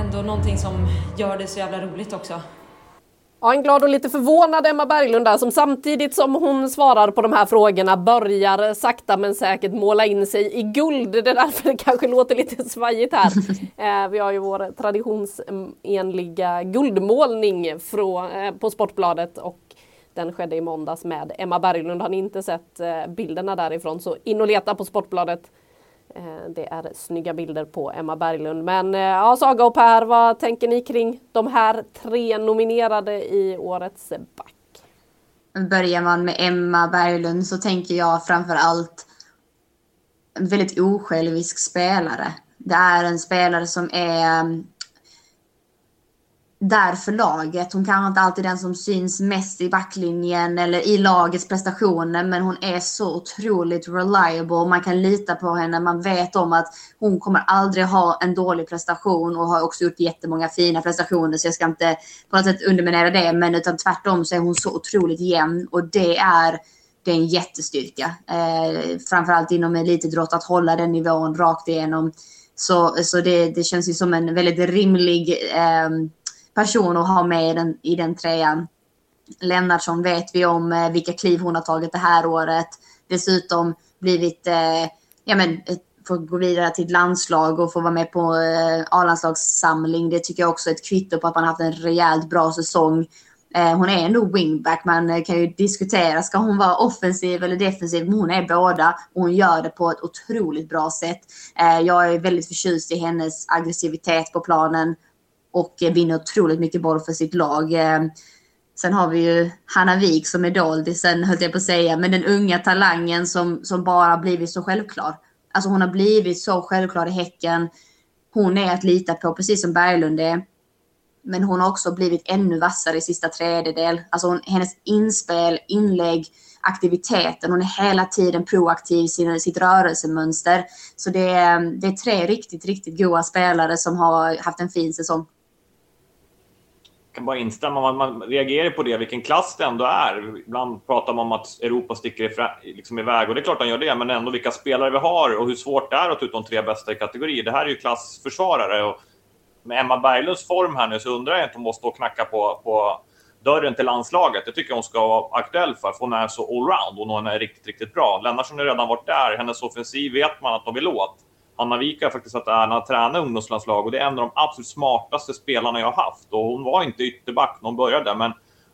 [SPEAKER 8] ändå någonting som gör det så jävla roligt också.
[SPEAKER 2] Ja, en glad och lite förvånad Emma Berglund där som samtidigt som hon svarar på de här frågorna börjar sakta men säkert måla in sig i guld. Det är därför det kanske låter lite svajigt här. [LAUGHS] Eh, vi har ju vår traditionsenliga guldmålning från, eh, på Sportbladet och den skedde i måndags med Emma Berglund. Har ni inte sett eh, bilderna därifrån så in och leta på Sportbladet Eh, det är snygga bilder på Emma Berglund. Men eh, ja, Saga och Per, vad tänker ni kring de här tre nominerade i årets back?
[SPEAKER 5] Börjar man med Emma Berglund så tänker jag framför allt en väldigt osjälvisk spelare. Det är en spelare som är där för laget. Hon kanske inte alltid är den som syns mest i backlinjen eller i lagets prestationer, men hon är så otroligt reliable. Man kan lita på henne. Man vet om att hon kommer aldrig ha en dålig prestation och har också gjort jättemånga fina prestationer, så jag ska inte på något sätt underminera det, men utan tvärtom så är hon så otroligt jämn och det är det är en jättestyrka. Eh, framförallt inom elitidrott att hålla den nivån rakt igenom. Så, så det, det känns ju som en väldigt rimlig eh, person att ha med i den, i den trean. Lennartsson vet vi om eh, vilka kliv hon har tagit det här året. Dessutom blivit, eh, ja men, få gå vidare till ett landslag och få vara med på eh, A-landslagssamling. Det tycker jag också är ett kvitto på att man haft en rejält bra säsong. Eh, hon är ändå wingback. Man eh, kan ju diskutera, ska hon vara offensiv eller defensiv? Men hon är båda och hon gör det på ett otroligt bra sätt. Eh, jag är väldigt förtjust i hennes aggressivitet på planen och eh, vinner otroligt mycket boll för sitt lag. Eh, sen har vi ju Hanna Wik som är doldisen, höll jag på att säga, men den unga talangen som, som bara blivit så självklar. Alltså hon har blivit så självklar i Häcken. Hon är att lita på, precis som Berglund är. Men hon har också blivit ännu vassare i sista tredjedel. Alltså hon, hennes inspel, inlägg, aktiviteten. Hon är hela tiden proaktiv i sin, sitt rörelsemönster. Så det är, det är tre riktigt, riktigt goda spelare som har haft en fin säsong.
[SPEAKER 4] Jag kan bara instämma. Man, man reagerar på det, vilken klass det ändå är. Ibland pratar man om att Europa sticker liksom iväg och det är klart han gör det, men ändå vilka spelare vi har och hur svårt det är att ta ut de tre bästa i kategori. Det här är ju klassförsvarare och med Emma Berglunds form här nu så undrar jag inte om hon måste stå och knacka på, på dörren till landslaget. Det tycker jag hon ska vara aktuell för, för hon är så allround och hon är riktigt, riktigt bra. Lennartsson har redan varit där. Hennes offensiv vet man att de vill åt. Anna Wik har faktiskt haft äran att träna ungdomslandslag och det är en av de absolut smartaste spelarna jag har haft. Och hon var inte ytterback när hon började, men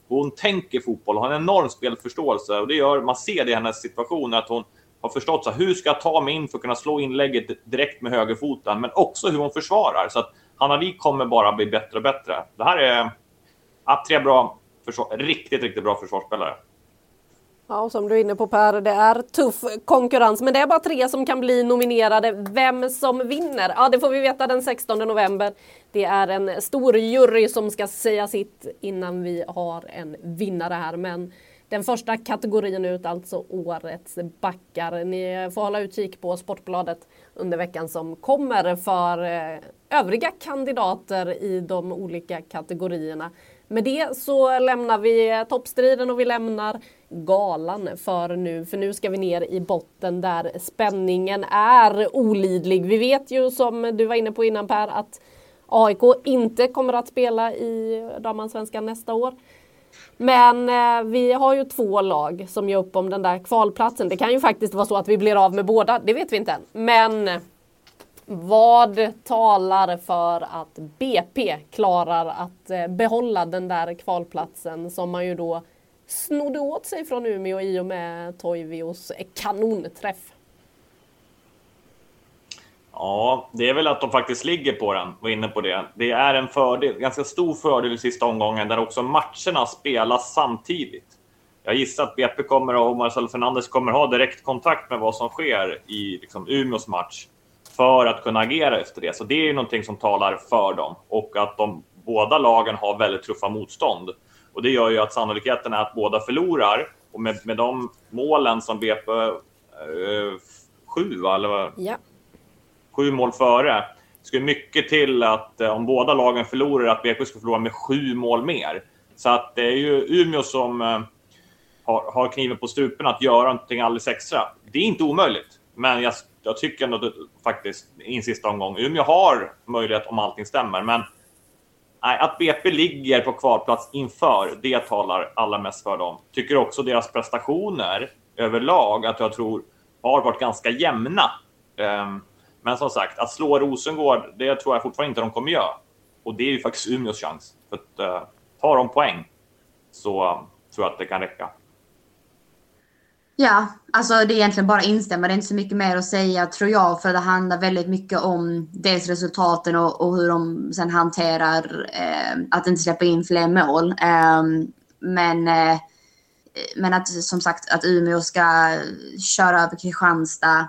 [SPEAKER 4] hon tänker fotboll och har en enorm spelförståelse. Och det gör, man ser det i hennes situation, att hon har förstått så här, hur ska jag ta mig in för att kunna slå inlägget direkt med högerfoten, men också hur hon försvarar. Så att Hanna Wik kommer bara bli bättre och bättre. Det här är ja, tre bra, försvar, riktigt, riktigt bra försvarsspelare.
[SPEAKER 2] Ja, och som du är inne på Per, det är tuff konkurrens, men det är bara tre som kan bli nominerade. Vem som vinner? Ja, det får vi veta den 16 november. Det är en stor jury som ska säga sitt innan vi har en vinnare här, men den första kategorin ut, alltså årets backar. Ni får hålla utkik på Sportbladet under veckan som kommer för eh, övriga kandidater i de olika kategorierna. Med det så lämnar vi toppstriden och vi lämnar galan för nu. För nu ska vi ner i botten där spänningen är olidlig. Vi vet ju som du var inne på innan Per att AIK inte kommer att spela i damallsvenskan nästa år. Men eh, vi har ju två lag som gör upp om den där kvalplatsen. Det kan ju faktiskt vara så att vi blir av med båda, det vet vi inte än. Men vad talar för att BP klarar att eh, behålla den där kvalplatsen som man ju då snodde åt sig från Umeå i och med Toivios kanonträff?
[SPEAKER 4] Ja, det är väl att de faktiskt ligger på den, var inne på det. Det är en fördel, ganska stor fördel i sista omgången där också matcherna spelas samtidigt. Jag gissar att BP kommer och Marcel Fernandes kommer ha direktkontakt med vad som sker i liksom, Umeås match för att kunna agera efter det. Så det är ju någonting som talar för dem och att de båda lagen har väldigt tuffa motstånd. Och det gör ju att sannolikheten är att båda förlorar och med, med de målen som BP eh, sju, va? eller
[SPEAKER 2] ja
[SPEAKER 4] sju mål före. Det ska mycket till att eh, om båda lagen förlorar, att BK ska förlora med sju mål mer. Så att det är ju Umeå som eh, har, har kniven på strupen att göra någonting alldeles extra. Det är inte omöjligt, men jag, jag tycker ändå faktiskt i en sista omgång, Umeå har möjlighet om allting stämmer, men nej, att BP ligger på kvalplats inför, det talar allra mest för dem. Tycker också deras prestationer överlag, att jag tror har varit ganska jämna. Um, men som sagt, att slå Rosengård, det tror jag fortfarande inte de kommer göra. Och det är ju faktiskt Umeås chans. För att eh, uh, tar de poäng så tror jag att det kan räcka.
[SPEAKER 5] Ja, alltså det är egentligen bara instämma. Det är inte så mycket mer att säga tror jag. För det handlar väldigt mycket om dels resultaten och, och hur de sen hanterar eh, att inte släppa in fler mål. Eh, men, eh, men att som sagt att Umeå ska köra över Kristianstad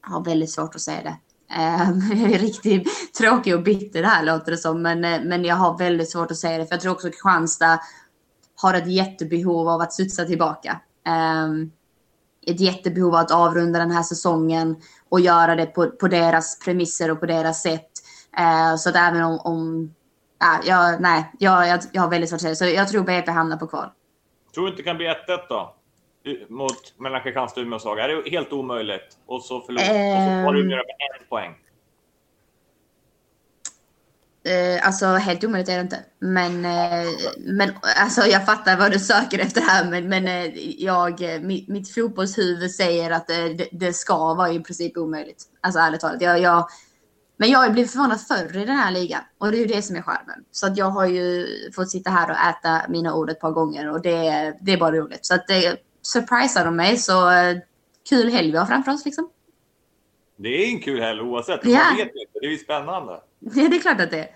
[SPEAKER 5] har väldigt svårt att säga det. Ehm, [LAUGHS] jag är riktigt tråkig och bitter det här låter det som. Men, eh, men jag har väldigt svårt att säga det. För jag tror också att Kristianstad har ett jättebehov av att studsa tillbaka. Eh, ett jättebehov av att avrunda den här säsongen och göra det på, på deras premisser och på deras sätt. Eh, så att även om... om äh, jag, nej, jag, jag, jag har väldigt svårt att säga. Så jag tror BP hamnar på kval.
[SPEAKER 4] Tror du inte det kan bli 1-1 då? mot mellan Kristianstad och Umeå Saga? Är det helt omöjligt? Och så förlorar um, och så Umeå med en poäng.
[SPEAKER 5] Uh, alltså helt omöjligt är det inte. Men, uh, men alltså, jag fattar vad du söker efter här. Men, men uh, jag, mitt, mitt fotbollshuvud säger att det, det, ska vara i princip omöjligt. Alltså ärligt talat. Jag, jag, Men jag har blivit förvånad förr i den här ligan och det är ju det som är skärmen. Så att jag har ju fått sitta här och äta mina ord ett par gånger och det, det är bara roligt. Så att det surprisar de mig så eh, kul helg vi har framför oss liksom.
[SPEAKER 4] Det är en kul helg oavsett.
[SPEAKER 5] Ja.
[SPEAKER 4] Man vet inte. Det är ju spännande. [LAUGHS]
[SPEAKER 5] Ja, det är klart att det är.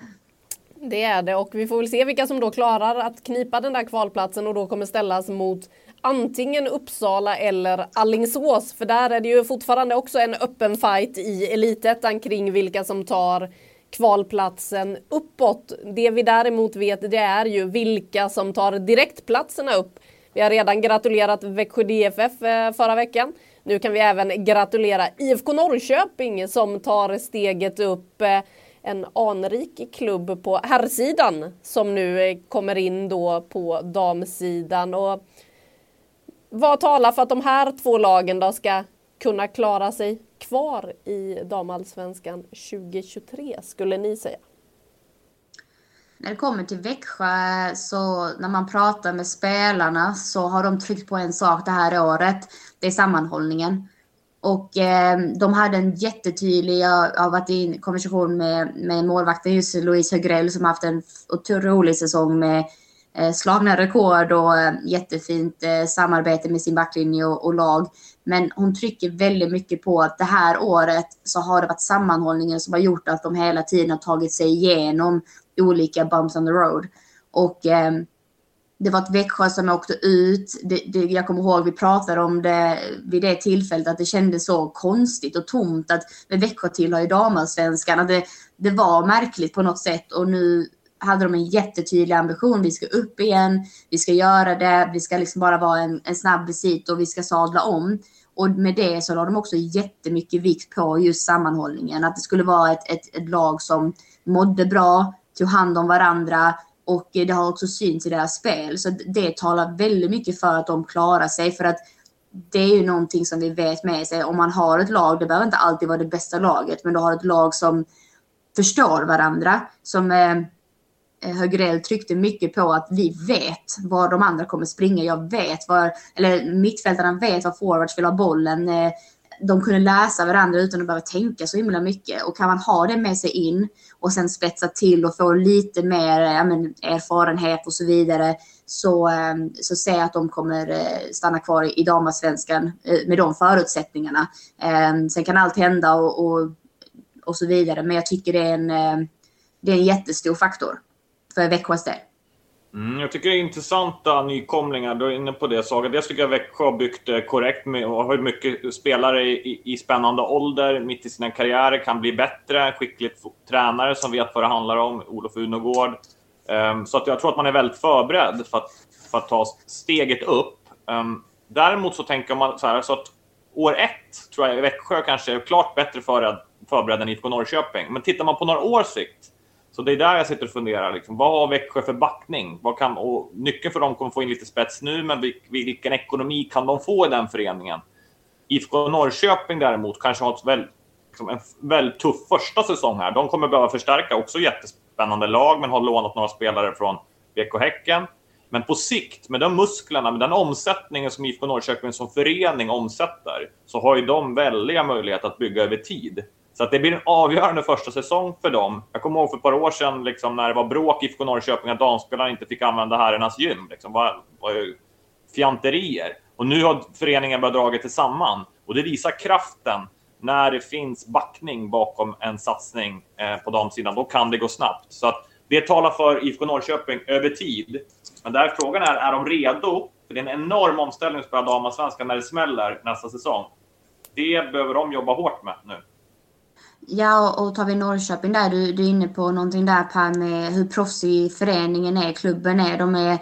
[SPEAKER 2] Det är det och vi får väl se vilka som då klarar att knipa den där kvalplatsen och då kommer ställas mot antingen Uppsala eller Allingsås. För där är det ju fortfarande också en öppen fight i elitettan kring vilka som tar kvalplatsen uppåt. Det vi däremot vet det är ju vilka som tar direktplatserna upp. Vi har redan gratulerat Växjö DFF eh, förra veckan. Nu kan vi även gratulera IFK Norrköping som tar steget upp. Eh, en anrik klubb på herrsidan som nu eh, kommer in då på damsidan. Och vad talar för att de här två lagen då ska kunna klara sig kvar i damallsvenskan 2023 skulle ni säga?
[SPEAKER 5] När det kommer till Växjö så när man pratar med spelarna så har de tryckt på en sak det här året. Det är sammanhållningen. Och eh, de hade en jättetydlig, jag har varit i en konversation med, med målvakten just Louise Högrell som haft en otrolig säsong med eh, slagna rekord och eh, jättefint eh, samarbete med sin backlinje och, och lag. Men hon trycker väldigt mycket på att det här året så har det varit sammanhållningen som har gjort att de hela tiden har tagit sig igenom olika bumps on the road. Och eh, det var ett Växjö som åkte ut. Det, det, jag kommer ihåg vi pratade om det vid det tillfället att det kändes så konstigt och tomt att med Växjö tillhör ju damallsvenskan. Att det, det var märkligt på något sätt och nu hade de en jättetydlig ambition. Vi ska upp igen, vi ska göra det, vi ska liksom bara vara en, en snabb visit och vi ska sadla om. Och med det så la de också jättemycket vikt på just sammanhållningen. Att det skulle vara ett, ett, ett lag som mådde bra, tog hand om varandra och det har också synts i deras spel. Så det talar väldigt mycket för att de klarar sig. För att det är ju någonting som vi vet med sig. Om man har ett lag, det behöver inte alltid vara det bästa laget, men du har ett lag som förstår varandra. Som eh, Högrell tryckte mycket på att vi vet var de andra kommer springa. Jag vet var, eller mittfältarna vet var forwards vill ha bollen. Eh, de kunde läsa varandra utan att behöva tänka så himla mycket. Och kan man ha det med sig in och sen spetsa till och få lite mer ja, men, erfarenhet och så vidare så, ehm, så ser jag att de kommer eh, stanna kvar i damallsvenskan eh, med de förutsättningarna. Ehm, sen kan allt hända och, och, och så vidare, men jag tycker det är en, eh, det är en jättestor faktor för Växjös del.
[SPEAKER 4] Mm, jag tycker det är intressanta nykomlingar. Du är inne på det Saga. Dels tycker jag Växjö har byggt det korrekt med, och har mycket spelare i, i spännande ålder, mitt i sina karriärer, kan bli bättre. Skickligt tränare som vet vad det handlar om, Olof Unogård. Um, ehm, så att jag tror att man är väldigt förberedd för att, för att ta steget upp. Um, däremot så tänker man så här, så att år ett tror jag Växjö kanske är klart bättre förberedd, förberedd än IFK Norrköping. Men tittar man på några års sikt så det är där jag sitter och funderar. Liksom, vad har Växjö för backning? Vad kan, och nyckeln för dem kommer få in lite spets nu, men vilken ekonomi kan de få i den föreningen? IFK Norrköping däremot kanske har ett väl, liksom en väldigt tuff första säsong här. De kommer behöva förstärka, också jättespännande lag, men har lånat några spelare från BK Häcken. Men på sikt, med de musklerna, med den omsättningen som IFK Norrköping som förening omsätter, så har ju de väldiga möjligheter att bygga över tid. Så att det blir en avgörande första säsong för dem. Jag kommer ihåg för ett par år sedan liksom, när det var bråk i IFK Norrköping att damspelarna inte fick använda herrarnas gym. Liksom, var, var fjanterier. Och nu har föreningen börjat dra det samman. Och det visar kraften när det finns backning bakom en satsning eh, på damsidan. Då kan det gå snabbt. Så att det talar för IFK Norrköping över tid. Men där frågan är, är de redo? För det är en enorm omställning att spela damallsvenskan när det smäller nästa säsong. Det behöver de jobba hårt med nu.
[SPEAKER 5] Ja, och tar vi Norrköping där, du, du är inne på någonting där Per med hur proffsig föreningen är, klubben är. De är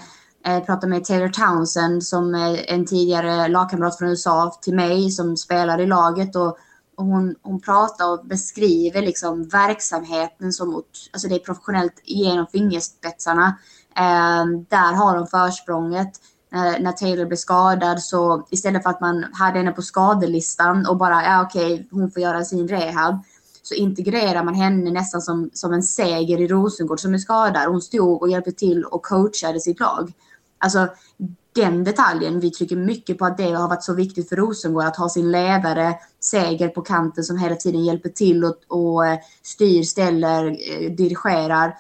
[SPEAKER 5] eh, jag pratade med Taylor Townsend som är en tidigare lagkamrat från USA till mig som spelar i laget och, och hon, hon pratar och beskriver liksom verksamheten som alltså det är professionellt genom fingerspetsarna. Eh, där har de försprånget. När, när Taylor blev skadad så istället för att man hade henne på skadelistan och bara ja okej okay, hon får göra sin rehab så integrerar man henne nästan som, som en seger i Rosengård som är skadad. Hon stod och hjälpte till och coachade sitt lag. Alltså, den detaljen. Vi trycker mycket på att det har varit så viktigt för Rosengård att ha sin ledare, Seger på kanten som hela tiden hjälper till och, och eh, styr, ställer, eh, dirigerar.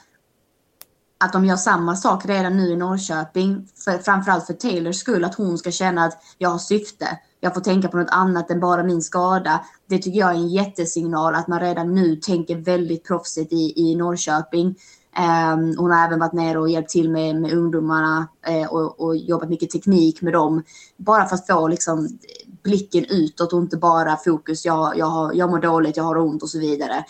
[SPEAKER 5] Att de gör samma sak redan nu i Norrköping, för, framförallt för Taylors skull, att hon ska känna att jag har syfte. Jag får tänka på något annat än bara min skada. Det tycker jag är en jättesignal att man redan nu tänker väldigt proffsigt i, i Norrköping. Um, hon har även varit nere och hjälpt till med, med ungdomarna eh, och, och, jobbat mycket teknik med dem. Bara för att få liksom, blicken utåt och inte bara fokus, jag, jag, har, jag mår dåligt, jag har ont och så vidare.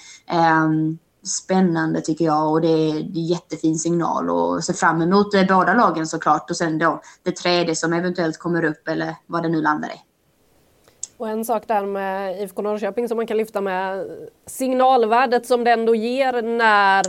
[SPEAKER 5] Um, spännande tycker jag och det är, det är jättefin signal och ser fram emot eh, båda lagen såklart och sen då det tredje som eventuellt kommer upp eller vad det nu landar i.
[SPEAKER 2] Och en sak där med IFK Norrköping som man kan lyfta med signalvärdet som det ändå ger när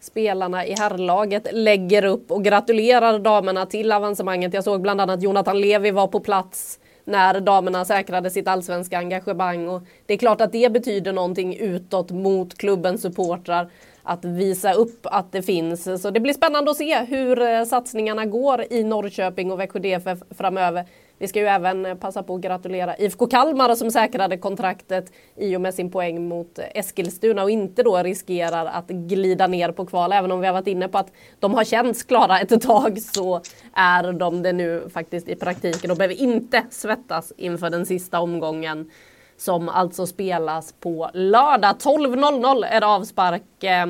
[SPEAKER 2] spelarna i herrlaget lägger upp och gratulerar damerna till avancemanget. Jag såg bland annat Jonathan Levi var på plats när damerna säkrade sitt allsvenska engagemang och det är klart att det betyder någonting utåt mot klubbens supportrar att visa upp att det finns. Så det blir spännande att se hur eh, satsningarna går i Norrköping och Växjö DFF framöver. Vi ska ju även passa på att gratulera IFK Kalmar som säkrade kontraktet i och med sin poäng mot Eskilstuna och inte då riskerar att glida ner på kval. Även om vi har varit inne på att de har känts klara ett tag så är de det nu faktiskt i praktiken och behöver inte svettas inför den sista omgången som alltså spelas på lördag. 12.00 är det avspark. Eh,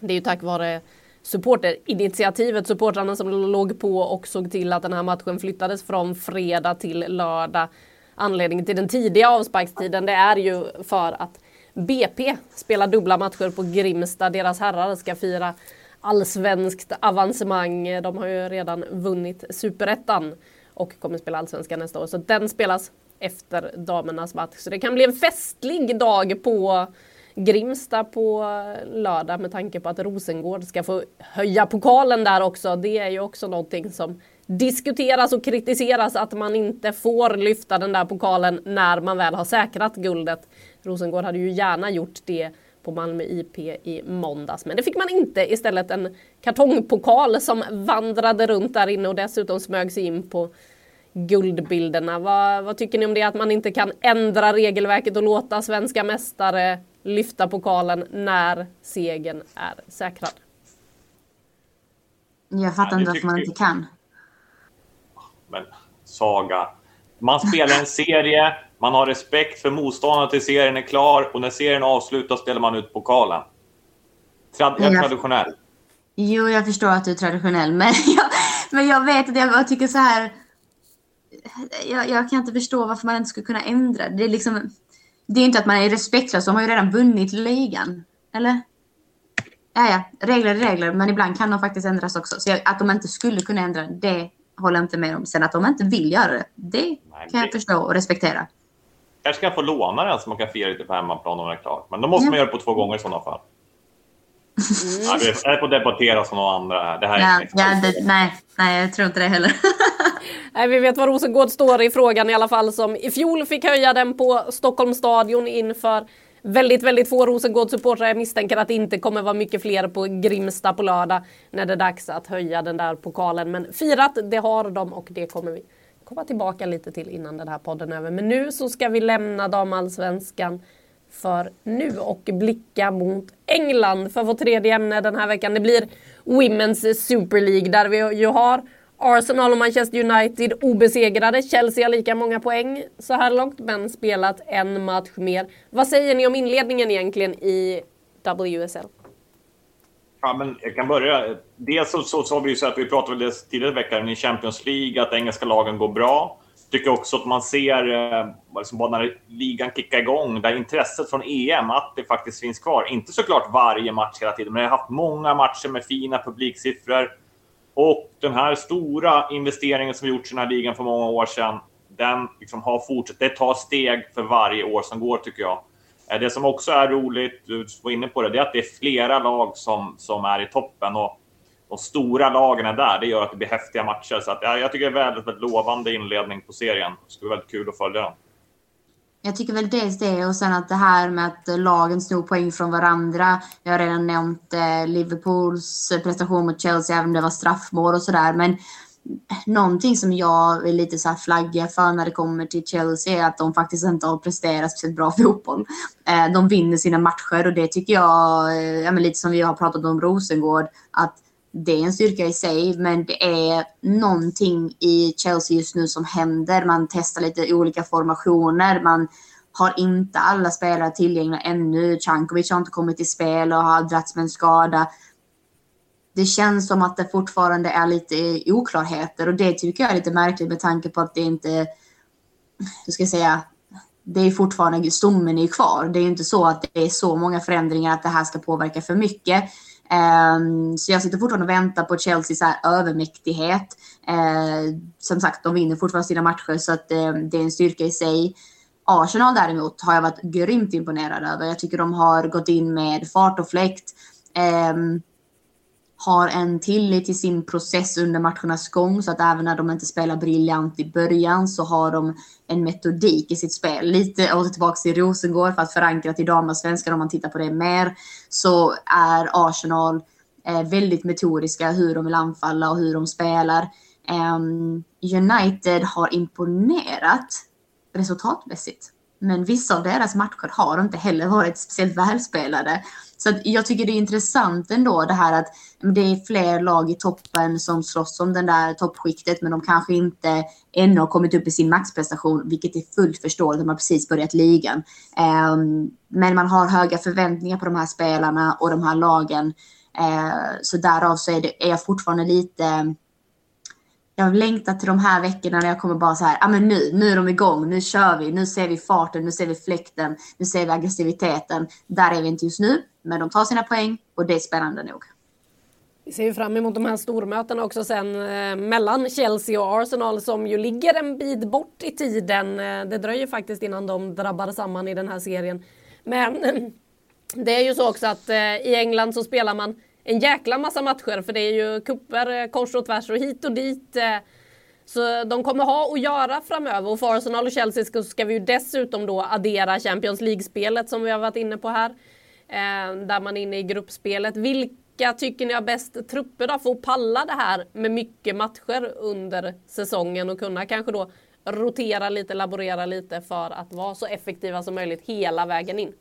[SPEAKER 2] det är ju tack vare supporterinitiativet, supportrarna som låg på och såg till att den här matchen flyttades från fredag till lördag. Anledningen till den tidiga avsparkstiden det är ju för att BP spelar dubbla matcher på Grimsta. Deras herrar ska fira allsvenskt avancemang. De har ju redan vunnit superettan och kommer spela allsvenskan nästa år. Så den spelas efter damernas match. Så det kan bli en festlig dag på Grimsta på lördag med tanke på att Rosengård ska få höja pokalen där också. Det är ju också någonting som diskuteras och kritiseras att man inte får lyfta den där pokalen när man väl har säkrat guldet. Rosengård hade ju gärna gjort det på Malmö IP i måndags. Men det fick man inte. Istället en kartongpokal som vandrade runt där inne och dessutom smög sig in på guldbilderna. Vad, vad, tycker ni om det att man inte kan ändra regelverket och låta svenska mästare lyfta pokalen när segern är säkrad?
[SPEAKER 5] Jag fattar ja, inte varför man inte kan.
[SPEAKER 4] Men Saga, man spelar en serie, man har respekt för motståndaren till serien är klar och när serien avslutas ställer man ut pokalen. Trad jag är traditionell.
[SPEAKER 5] Jo, jag förstår att du är traditionell, men [LAUGHS] jag, men jag vet att jag tycker så här jag, jag, kan inte förstå varför man inte skulle kunna ändra. Det är liksom, det är inte att man är respektlös, de har ju redan vunnit ligan. Eller? Ja, ja, regler är regler, men ibland kan de faktiskt ändras också. Så att de inte skulle kunna ändra, det håller jag inte med om. Sen att de inte vill göra det, det Nej, kan jag förstå och respektera.
[SPEAKER 4] Kanske kan få låna den så man kan fira lite på hemmaplan om det är klart. Men då måste ja. man göra det på två gånger i sådana fall. Mm. Ja, vi är på att debattera som några andra. Det här
[SPEAKER 5] ja, är ja, det, nej, nej, jag tror inte det heller. [LAUGHS]
[SPEAKER 2] nej, vi vet var Rosengård står i frågan i alla fall som i fjol fick höja den på Stockholms stadion inför väldigt, väldigt få Rosengård-supportrar. Jag misstänker att det inte kommer vara mycket fler på Grimsta på lördag när det är dags att höja den där pokalen. Men firat, det har de och det kommer vi komma tillbaka lite till innan den här podden är över. Men nu så ska vi lämna damallsvenskan för nu och blicka mot England för vårt tredje ämne den här veckan. Det blir Women's Super League där vi ju har Arsenal och Manchester United obesegrade. Chelsea har lika många poäng så här långt men spelat en match mer. Vad säger ni om inledningen egentligen i WSL?
[SPEAKER 4] Ja, men jag kan börja. Dels så, så, så har vi ju sett, vi pratade väl tidigare i veckan i Champions League, att engelska lagen går bra tycker också att man ser, eh, liksom bara när ligan kickar igång, där intresset från EM, att det faktiskt finns kvar. Inte såklart varje match hela tiden, men jag har haft många matcher med fina publiksiffror. Och den här stora investeringen som gjorts i den här ligan för många år sedan, den liksom har fortsatt. Det tar steg för varje år som går, tycker jag. Eh, det som också är roligt, du var inne på det, det är att det är flera lag som, som är i toppen. Och de stora lagen är där. Det gör att det blir häftiga matcher. Så att, ja, jag tycker det är väldigt, väldigt lovande inledning på serien. Det ska bli väldigt kul att följa den.
[SPEAKER 5] Jag tycker väl dels det och sen att det här med att lagen snor poäng från varandra. Jag har redan nämnt eh, Liverpools prestation mot Chelsea, även om det var straffmål och sådär. Men någonting som jag är lite så här flagga för när det kommer till Chelsea är att de faktiskt inte har presterat speciellt bra fotboll. Eh, de vinner sina matcher och det tycker jag, eh, ja, men lite som vi har pratat om Rosengård, att det är en styrka i sig, men det är någonting i Chelsea just nu som händer. Man testar lite olika formationer. Man har inte alla spelare tillgängliga ännu. Cankovic har inte kommit till spel och har dragits med en skada. Det känns som att det fortfarande är lite oklarheter och det tycker jag är lite märkligt med tanke på att det inte, hur ska jag säga, det är fortfarande, stommen är kvar. Det är inte så att det är så många förändringar att det här ska påverka för mycket. Um, så jag sitter fortfarande och väntar på Chelseas övermäktighet. Uh, som sagt, de vinner fortfarande sina matcher så att ehm, det är en styrka i sig. Arsenal däremot har jag varit grymt imponerad över. Jag tycker de har gått in med fart och fläkt. Um, har en tillit till sin process under matchernas gång så att även när de inte spelar briljant i början så har de en metodik i sitt spel. Lite åter tillbaka till Rosengård för att förankra till damallsvenskan om man tittar på det mer så är Arsenal eh, väldigt metodiska hur de vill anfalla och hur de spelar. Ehm, United har imponerat resultatmässigt. Men vissa av deras matcher har inte heller varit speciellt välspelade. Så jag tycker det är intressant ändå det här att det är fler lag i toppen som slåss om den där toppskiktet men de kanske inte ännu har kommit upp i sin maxprestation vilket är fullt förståeligt när man precis börjat ligan. Ehm, men man har höga förväntningar på de här spelarna och de här lagen. Ehm, så därav så är, det, är jag fortfarande lite jag längtar till de här veckorna när jag kommer bara så här, ja ah, men nu, nu är de igång, nu kör vi, nu ser vi farten, nu ser vi fläkten, nu ser vi aggressiviteten. Där är vi inte just nu, men de tar sina poäng och det är spännande nog.
[SPEAKER 2] Vi ser ju fram emot de här stormötena också sen eh, mellan Chelsea och Arsenal som ju ligger en bit bort i tiden. Eh, det dröjer faktiskt innan de drabbar samman i den här serien. Men eh, det är ju så också att eh, i England så spelar man en jäkla massa matcher för det är ju kupper eh, kors och tvärs och hit och dit. Eh. Så de kommer ha att göra framöver och för Arsenal och Chelsea ska vi ju dessutom då addera Champions League-spelet som vi har varit inne på här. Eh, där man är inne i gruppspelet. Vilka tycker ni har bäst trupper då för att palla det här med mycket matcher under säsongen och kunna kanske då rotera lite, laborera lite för att vara så effektiva som möjligt hela vägen in?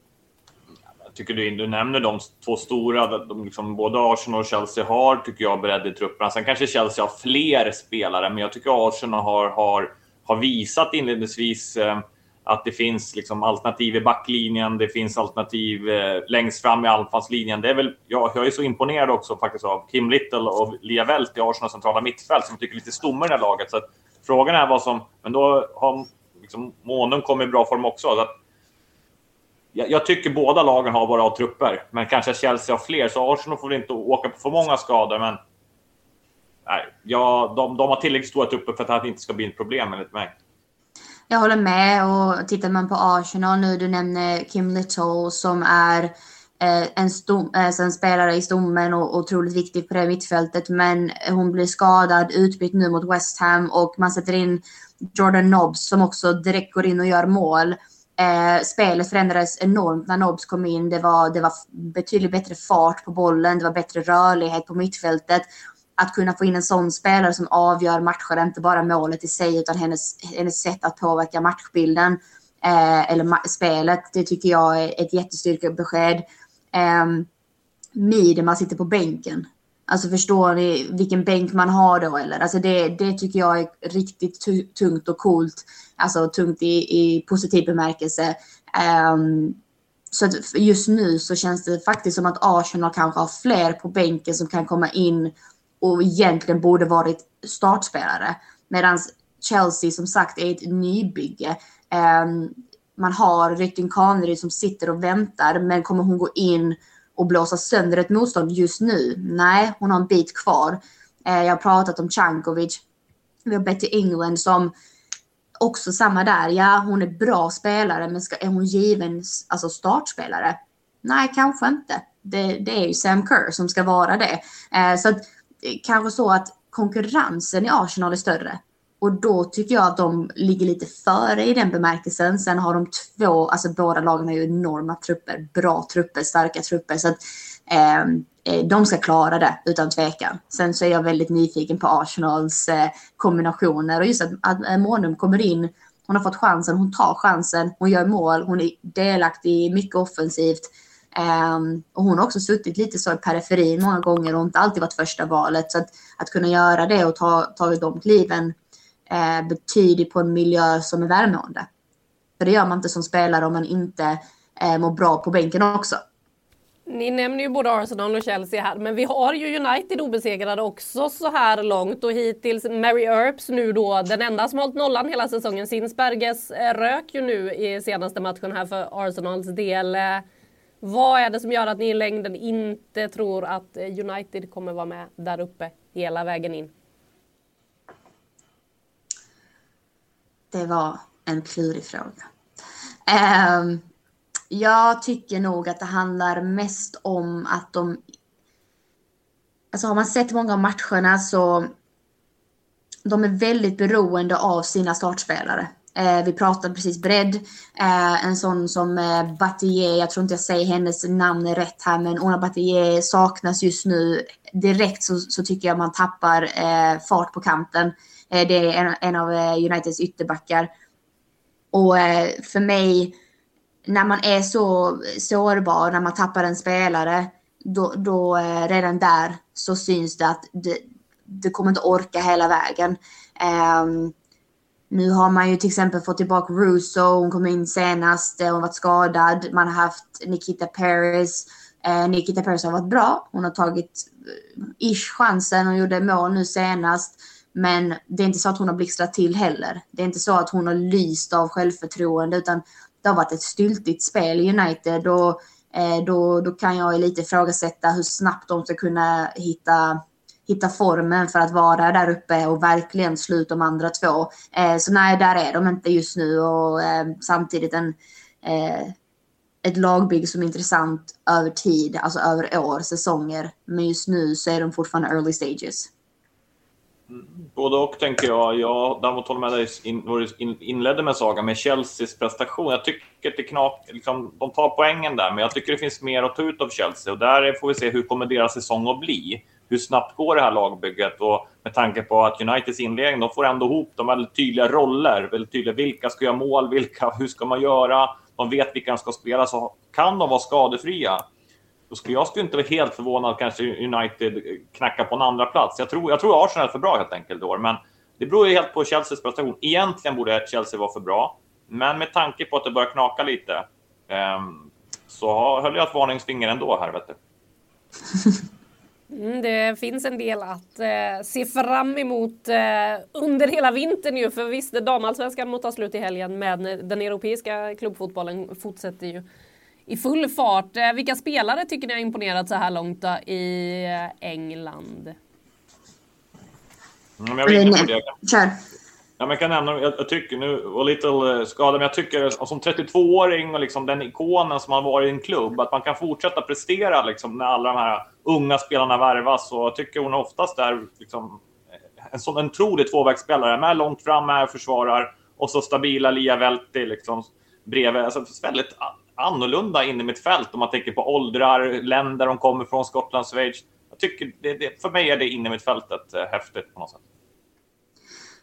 [SPEAKER 4] Tycker du, du nämner de två stora, de liksom, både Arsenal och Chelsea har, tycker jag, bredd i trupperna. Sen kanske Chelsea har fler spelare, men jag tycker Arsenal har, har, har visat inledningsvis eh, att det finns liksom alternativ i backlinjen, det finns alternativ eh, längst fram i anfallslinjen. Det är väl, jag, jag är så imponerad också faktiskt av Kim Little och Lia Welt i Arsenals centrala mittfält som tycker lite stomme i det här laget. Så att, frågan är vad som... Men då har liksom, Månum kommit i bra form också. Så att, jag, jag, tycker båda lagen har bra trupper, men kanske Chelsea har fler. Så Arsenal får inte åka på för många skador, men nej, ja, de, de har tillräckligt stora trupper för att det här inte ska bli ett problem enligt mig.
[SPEAKER 5] Jag håller med och tittar man på Arsenal nu, du nämner Kim Little som är eh, en, stom, eh, en spelare i stommen och otroligt viktig på det mittfältet. Men hon blir skadad, utbytt nu mot West Ham och man sätter in Jordan Nobbs som också direkt går in och gör mål. Eh, spelet förändrades enormt när Nobs kom in. Det var, det var betydligt bättre fart på bollen, det var bättre rörlighet på mittfältet. Att kunna få in en sån spelare som avgör matcher, inte bara målet i sig, utan hennes, hennes sätt att påverka matchbilden eh, eller ma spelet, det tycker jag är ett jättestyrkebesked. Eh, Miedema sitter på bänken. Alltså förstår ni vilken bänk man har då eller? Alltså det, det tycker jag är riktigt tungt och coolt. Alltså tungt i, i positiv bemärkelse. Um, så att just nu så känns det faktiskt som att Arsenal kanske har fler på bänken som kan komma in och egentligen borde varit startspelare. Medan Chelsea som sagt är ett nybygge. Um, man har Rytting Kaneryd som sitter och väntar men kommer hon gå in och blåsa sönder ett motstånd just nu. Nej, hon har en bit kvar. Ehm, jag har pratat om Cankovic. Vi har Betty England som också samma där. Ja, hon är bra spelare, men ska, är hon given alltså startspelare? Nej, kanske inte. Det, det är ju Sam Kerr som ska vara det. Eh, så att, eh, kanske så att konkurrensen i Arsenal är större. Och då tycker jag att de ligger lite före i den bemärkelsen. Sen har de två, alltså båda lagen har ju enorma trupper, bra trupper, starka trupper. Så att eh, Ehm, eh, de ska klara det utan tvekan. Sen så är jag väldigt nyfiken på Arsenals eh, kombinationer och just att, att eh, Månum kommer in. Hon har fått chansen, hon tar chansen, hon gör mål, hon är delaktig i mycket offensivt. Um, och hon har också suttit lite så i periferin många gånger och inte alltid varit första valet. Så att, att kunna göra det och ta, ta de kliven eh, betyder på en miljö som är välmående. För det gör man inte som spelare om man inte eh, mår bra på bänken också.
[SPEAKER 2] Ni nämner ju både Arsenal och Chelsea här, men vi har ju United obesegrade också så här långt och hittills Mary Earps nu då den enda som hållit nollan hela säsongen. Sinsberges eh, rök ju nu i senaste matchen här för Arsenals del. Eh, vad är det som gör att ni i längden inte tror att eh, United kommer vara med där uppe hela vägen in?
[SPEAKER 5] Det var en klurig fråga. Um, jag tycker nog att det handlar mest om att de... Alltså har man sett många av matcherna så de är väldigt beroende av sina startspelare. Eh, vi pratade precis bredd. Eh, en sån som eh, Batier, jag tror inte jag säger hennes namn rätt här, men Ona Batier saknas just nu. Direkt så, så tycker jag man tappar eh, fart på kanten. Eh, det är en, en av eh, Uniteds ytterbackar. Och eh, för mig, när man är så sårbar, när man tappar en spelare, då, då eh, redan där så syns det att det, det kommer inte orka hela vägen. Um, nu har man ju till exempel fått tillbaka Russo, hon kom in senast, eh, hon varit skadad. Man har haft Nikita Paris. Eh, Nikita Paris har varit bra. Hon har tagit eh, ish chansen och gjorde mål nu senast. Men det är inte så att hon har blixtrat till heller. Det är inte så att hon har lyst av självförtroende utan det har varit ett styltigt spel i United och eh, då, då kan jag lite ifrågasätta hur snabbt de ska kunna hitta hitta formen för att vara där uppe och verkligen slå ut de andra två. Eh, så nej, där är de inte just nu och eh, samtidigt en, eh, ett lagbygge som är intressant över tid, alltså över år, säsonger. Men just nu så är de fortfarande early stages.
[SPEAKER 4] Både och tänker jag. Jag däremot håller med dig in, inledde med Saga med Chelseas prestation. Jag tycker att det knak, liksom, de tar poängen där, men jag tycker det finns mer att ta ut av Chelsea och där får vi se hur kommer deras säsong att bli hur snabbt går det här lagbygget? Och med tanke på att Uniteds inledning, de får ändå ihop de väldigt tydliga roller. Väldigt tydliga, vilka ska göra mål? Vilka, hur ska man göra? De vet vilka de ska spela, så kan de vara skadefria. Då skulle jag skulle inte vara helt förvånad kanske United knackar på en andra plats. Jag tror, jag tror Arsenal är för bra helt enkelt i år, men det beror ju helt på Chelseas prestation. Egentligen borde Chelsea vara för bra, men med tanke på att det börjar knaka lite um, så höll jag ett varningsfinger ändå här, vet du. [LAUGHS]
[SPEAKER 2] Mm, det finns en del att eh, se fram emot eh, under hela vintern ju. För visst, damallsvenskan må ta slut i helgen men den europeiska klubbfotbollen fortsätter ju i full fart. Eh, vilka spelare tycker ni har imponerat så här långt då, i eh, England?
[SPEAKER 4] Mm, jag vill det. Kör. Ja, men jag kan nämna, jag, jag tycker nu, var lite eh, skadad, men jag tycker som 32-åring och liksom den ikonen som har varit i en klubb, att man kan fortsätta prestera liksom, när alla de här unga spelarna värvas. Och jag tycker hon oftast är liksom, en sån otrolig tvåvägsspelare, med långt fram, med försvarar och så stabila Lia Velti liksom, bredvid. Alltså, väldigt annorlunda inne i mitt fält om man tänker på åldrar, länder de kommer från, Skottland, Schweiz. Jag tycker det, det, för mig är det inne i mitt fältet eh, häftigt på något sätt.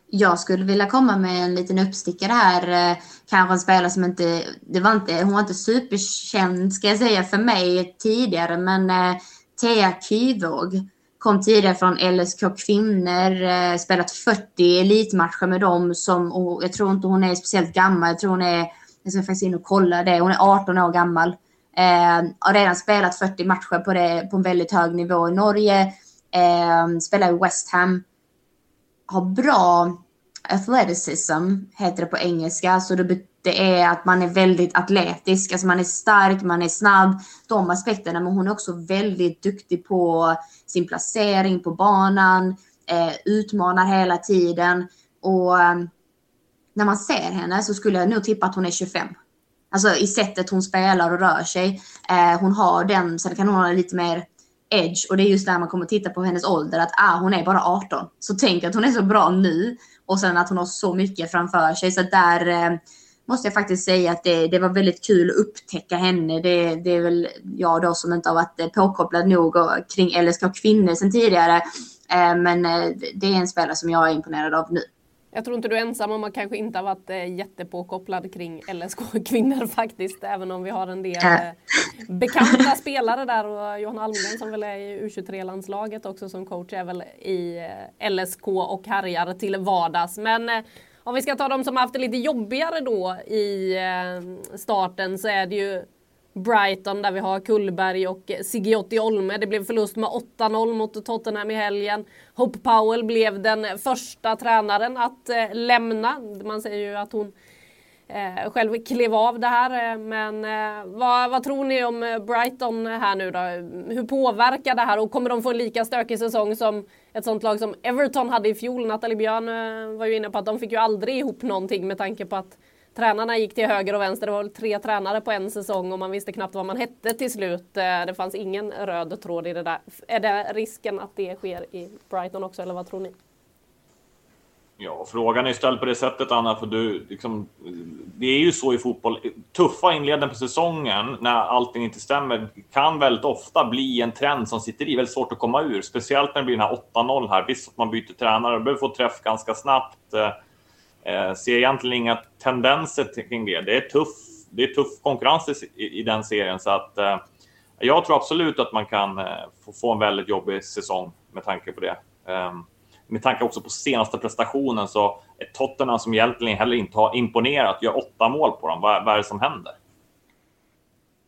[SPEAKER 5] Jag skulle vilja komma med en liten uppstickare här. Eh, kanske en spelare som inte, det var inte, hon var inte superkänd ska jag säga för mig tidigare, men eh, Thea Kyvåg kom tidigare från LSK Kvinnor, eh, spelat 40 elitmatcher med dem som, och jag tror inte hon är speciellt gammal, jag tror hon är, jag ska faktiskt in och kolla det, hon är 18 år gammal. Eh, har redan spelat 40 matcher på, det, på en väldigt hög nivå i Norge, eh, spelar i West Ham har bra athleticism, heter det på engelska. Så det, det är att man är väldigt atletisk, alltså man är stark, man är snabb, de aspekterna. Men hon är också väldigt duktig på sin placering på banan, eh, utmanar hela tiden. Och ehm, när man ser henne så skulle jag nog tippa att hon är 25. Alltså i sättet hon spelar och rör sig. Eh, hon har den, sen kan hon ha lite mer edge och det är just där man kommer titta på hennes ålder att ah, hon är bara 18. Så tänk att hon är så bra nu och sen att hon har så mycket framför sig. Så där, eh, måste jag faktiskt säga att det, det var väldigt kul att upptäcka henne. Det, det är väl jag då som inte har varit eh, påkopplad nog och, kring LSK kvinnor sedan tidigare. Eh, men eh, det är en spelare som jag är imponerad av nu.
[SPEAKER 2] Jag tror inte du är ensam om att kanske inte ha varit eh, jättepåkopplad kring LSK kvinnor faktiskt. Även om vi har en del äh. bekanta [LAUGHS] spelare där och Johan Almgren som väl är i U23-landslaget också som coach är väl i LSK och härjar till vardags. Men om vi ska ta de som har haft det lite jobbigare då i starten så är det ju Brighton där vi har Kullberg och eh, Sigiotti Olme. Det blev förlust med 8-0 mot Tottenham i helgen. Hope Powell blev den första tränaren att eh, lämna. Man säger ju att hon eh, själv klev av det här. Eh, men eh, vad, vad, tror ni om eh, Brighton här nu då? Hur påverkar det här och kommer de få en lika stökig säsong som ett sånt lag som Everton hade i fjol? Nathalie Björn eh, var ju inne på att de fick ju aldrig ihop någonting med tanke på att Tränarna gick till höger och vänster. Det var väl tre tränare på en säsong och man visste knappt vad man hette till slut. Eh, det fanns ingen röd tråd i det där. Är det risken att det sker i Brighton också, eller vad tror ni?
[SPEAKER 4] Ja, frågan är ställd på det sättet, Anna, för du, liksom, det är ju så i fotboll. Tuffa inledningen på säsongen, när allting inte stämmer, kan väldigt ofta bli en trend som sitter i. Väldigt svårt att komma ur, speciellt när det blir den här 8-0 här. Visst att man byter tränare, behöver få träff ganska snabbt. Eh, Eh, ser egentligen inga tendenser kring det. Det är tuff, det är tuff konkurrens i, i den serien så att eh, jag tror absolut att man kan eh, få, få, en väldigt jobbig säsong med tanke på det. Ehm, med tanke också på senaste prestationen så är Tottenham som egentligen heller inte har imponerat gör åtta mål på dem. Vad, vad är det som händer?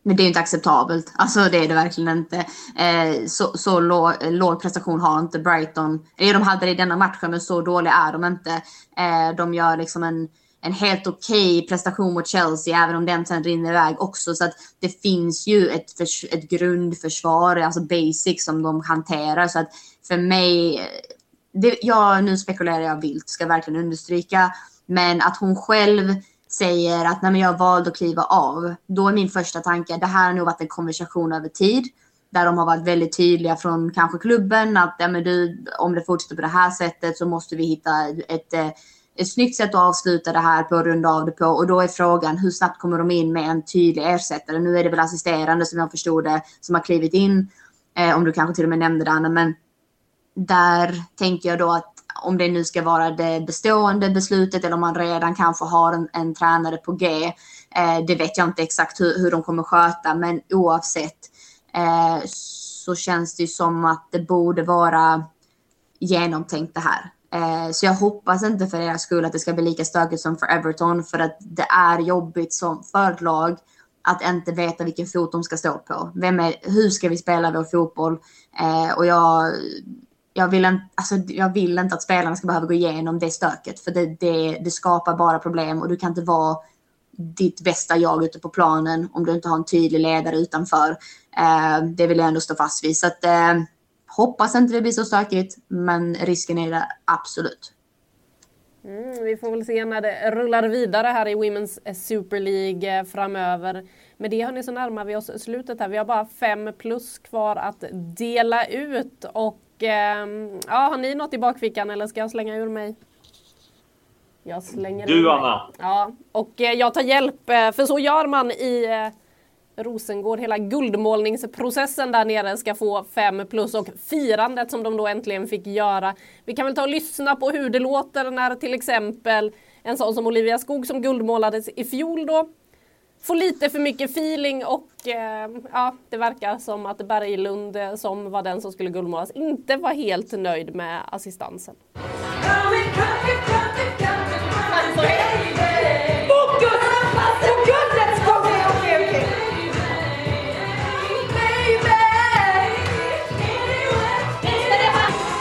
[SPEAKER 5] Men det är inte acceptabelt. Alltså det är det verkligen inte. Eh, så så låg, låg, prestation har inte Brighton. Eh, de hade det i denna matchen, men så dåliga är de inte. Eh, de gör liksom en, en helt okej okay prestation mot Chelsea, även om den sen rinner iväg också. Så att det finns ju ett, ett grundförsvar, alltså basic, som de hanterar. Så att för mig, eh, det, ja, nu spekulerar jag vilt, ska verkligen understryka. Men att hon själv säger att när jag valde att kliva av, då är min första tanke, det här har nog varit en konversation över tid, där de har varit väldigt tydliga från kanske klubben att ja, men du, om det fortsätter på det här sättet så måste vi hitta ett, ett, ett snyggt sätt att avsluta det här på och runda av det på. Och då är frågan hur snabbt kommer de in med en tydlig ersättare? Nu är det väl assisterande som jag förstod det som har klivit in, eh, om du kanske till och med nämnde det Anna, men där tänker jag då att om det nu ska vara det bestående beslutet eller om man redan kanske har en, en tränare på G. Eh, det vet jag inte exakt hur, hur de kommer sköta, men oavsett eh, så känns det som att det borde vara genomtänkt det här. Eh, så jag hoppas inte för deras skull att det ska bli lika stökigt som för Everton för att det är jobbigt som för ett lag att inte veta vilken fot de ska stå på. Vem är, hur ska vi spela vår fotboll? Eh, och jag jag vill, inte, alltså, jag vill inte att spelarna ska behöva gå igenom det stöket för det, det, det skapar bara problem och du kan inte vara ditt bästa jag ute på planen om du inte har en tydlig ledare utanför. Eh, det vill jag ändå stå fast vid. Så att, eh, hoppas inte det blir så stökigt, men risken är det absolut.
[SPEAKER 2] Mm, vi får väl se när det rullar vidare här i Women's Super League eh, framöver. Med det hörni så närmar vi oss slutet här. Vi har bara fem plus kvar att dela ut och eh, ja, har ni något i bakfickan eller ska jag slänga ur mig? Jag slänger
[SPEAKER 4] Du Anna!
[SPEAKER 2] Ja, och eh, jag tar hjälp, eh, för så gör man i eh, Rosengård. Hela guldmålningsprocessen där nere ska få fem plus och firandet som de då äntligen fick göra. Vi kan väl ta och lyssna på hur det låter när till exempel en sån som Olivia Skog som guldmålades i fjol då får lite för mycket feeling och eh, ja, det verkar som att Berglund eh, som var den som skulle guldmålas inte var helt nöjd med assistansen.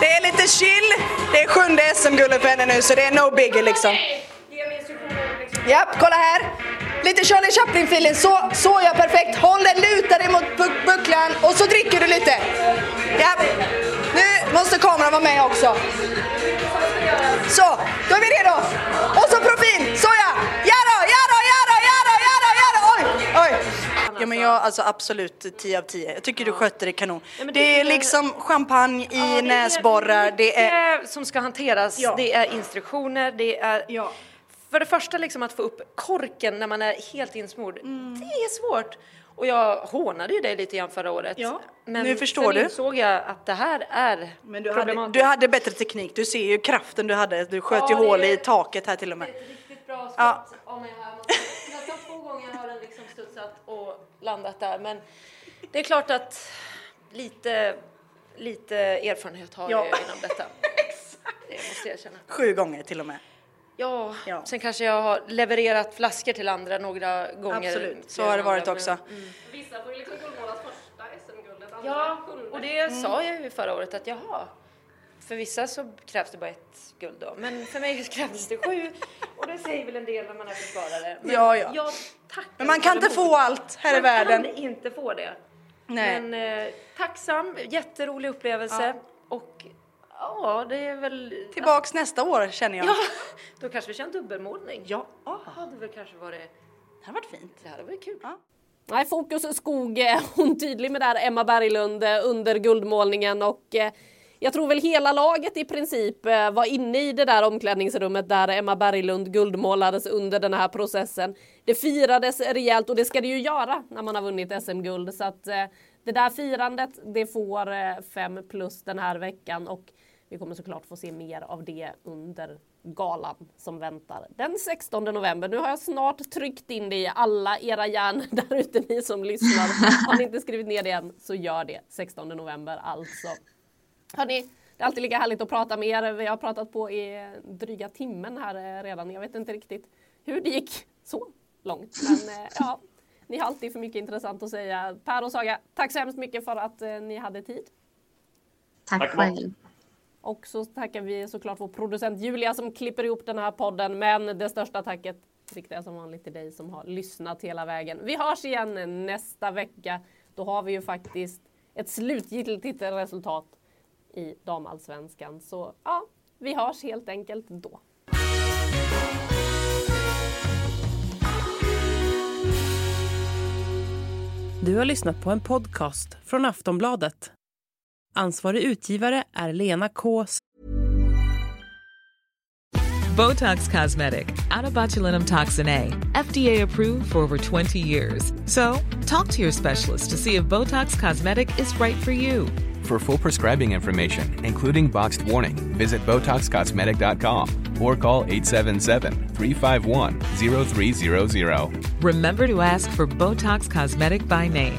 [SPEAKER 3] Det är lite chill. Det är sjunde SM-guldet för henne nu så det är no biggie liksom. Ja, kolla här. Lite Charlie Chaplin-feeling. Så, så ja, perfekt. Håll den, luta dig mot buck bucklan och så dricker du lite. Ja. Nu måste kameran vara med också. Så, då är vi redo. Och så profil. Så ja. Ja då, ja då, ja då, ja då, ja då, ja då. Oj, oj.
[SPEAKER 9] Ja men jag alltså absolut 10 av 10. Jag tycker du skötte det kanon. Ja, det, det, är liksom champagne i ja, näsborrar.
[SPEAKER 8] Det är, det är som ska hanteras. Ja. Det är instruktioner. Det är för det första liksom att få upp korken när man är helt insmord, det är svårt. Och jag hånade ju dig lite grann förra året.
[SPEAKER 9] Ja,
[SPEAKER 8] Men
[SPEAKER 9] nu förstår du.
[SPEAKER 8] insåg jag att det här är
[SPEAKER 9] Men du hade, du hade bättre teknik, du ser ju kraften du hade. Du sköt
[SPEAKER 8] Ja,
[SPEAKER 9] ju
[SPEAKER 8] det
[SPEAKER 9] hål
[SPEAKER 8] är-
[SPEAKER 9] i taket här till och med.
[SPEAKER 8] Riktigt bra skott
[SPEAKER 9] Ja.
[SPEAKER 8] Nästan två gånger har den liksom studsat och landat där. Men det är klart att lite, lite erfarenhet har
[SPEAKER 9] Ja.
[SPEAKER 8] jag inom detta. [LAUGHS] Det måste jag erkänna.
[SPEAKER 9] Sju gånger till och med.
[SPEAKER 8] Ja,
[SPEAKER 9] Ja.
[SPEAKER 8] sen kanske jag har levererat flaskor till andra några gånger.
[SPEAKER 9] Absolut, så har det varit också.
[SPEAKER 8] Mm.
[SPEAKER 2] Vissa får ju liksom guldmålas första SM-guldet, andra
[SPEAKER 8] Ja, och det sa jag ju förra året att jaha, för vissa så krävs det bara ett guld då, men för mig [LAUGHS] krävdes det sju och det säger väl en del när man är försvarare. Men
[SPEAKER 9] Ja, ja.
[SPEAKER 8] Jag tackar
[SPEAKER 9] Men man kan inte få allt här i världen.
[SPEAKER 8] Man kan inte få det.
[SPEAKER 9] Nej.
[SPEAKER 8] Men eh, tacksam, jätterolig upplevelse och ja, det är väl...
[SPEAKER 9] Tillbaks nästa år känner jag.
[SPEAKER 8] Ja, [LAUGHS] då kanske vi kör en dubbelmålning.
[SPEAKER 9] Ja.
[SPEAKER 8] Det hade väl kanske varit...
[SPEAKER 9] Det hade varit fint.
[SPEAKER 8] Det hade varit kul.
[SPEAKER 2] Nej, Fokus Skog är [LAUGHS] hon tydlig med där, Emma Berglund eh, under guldmålningen och eh, jag tror väl hela laget i princip eh, var inne i det där omklädningsrummet där Emma Berglund guldmålades under den här processen. Det firades rejält och det ska det ju göra när man har vunnit SM-guld så att eh, det där firandet det får eh, fem plus den här veckan och vi kommer såklart få se mer av det under galan som väntar den 16 november. Nu har jag snart tryckt in det i alla era hjärnor [LAUGHS] där ute ni som lyssnar. Har ni inte skrivit ner det än så gör det 16 november alltså. Hörni, det är alltid lika härligt att prata med er. Vi har pratat på i dryga timmen här eh, redan. Jag vet inte riktigt hur det gick så långt. Men eh, ja, ni har alltid för mycket intressant att säga. Per och Saga, tack så hemskt mycket för att eh, ni hade tid.
[SPEAKER 5] Tack,
[SPEAKER 4] Tack,
[SPEAKER 5] själv.
[SPEAKER 2] Och så tackar vi såklart vår producent Julia som klipper ihop den här podden. Men det största tacket riktar jag som vanligt till dig som har lyssnat hela vägen. Vi hörs igen nästa vecka. Då har vi ju faktiskt ett slutgiltigt resultat i damallsvenskan. Så ja, vi hörs helt enkelt då.
[SPEAKER 1] Du har lyssnat på en podcast från Aftonbladet. Ansvarig utgivare är Lena K.
[SPEAKER 10] Botox Cosmetic, botulinum toxin A, FDA approved for over 20 years. So, talk to your specialist to see if Botox Cosmetic is right for you.
[SPEAKER 11] For full prescribing information, including boxed warning, visit BotoxCosmetic.com or call 877-351-0300.
[SPEAKER 10] Remember to ask for Botox Cosmetic by name.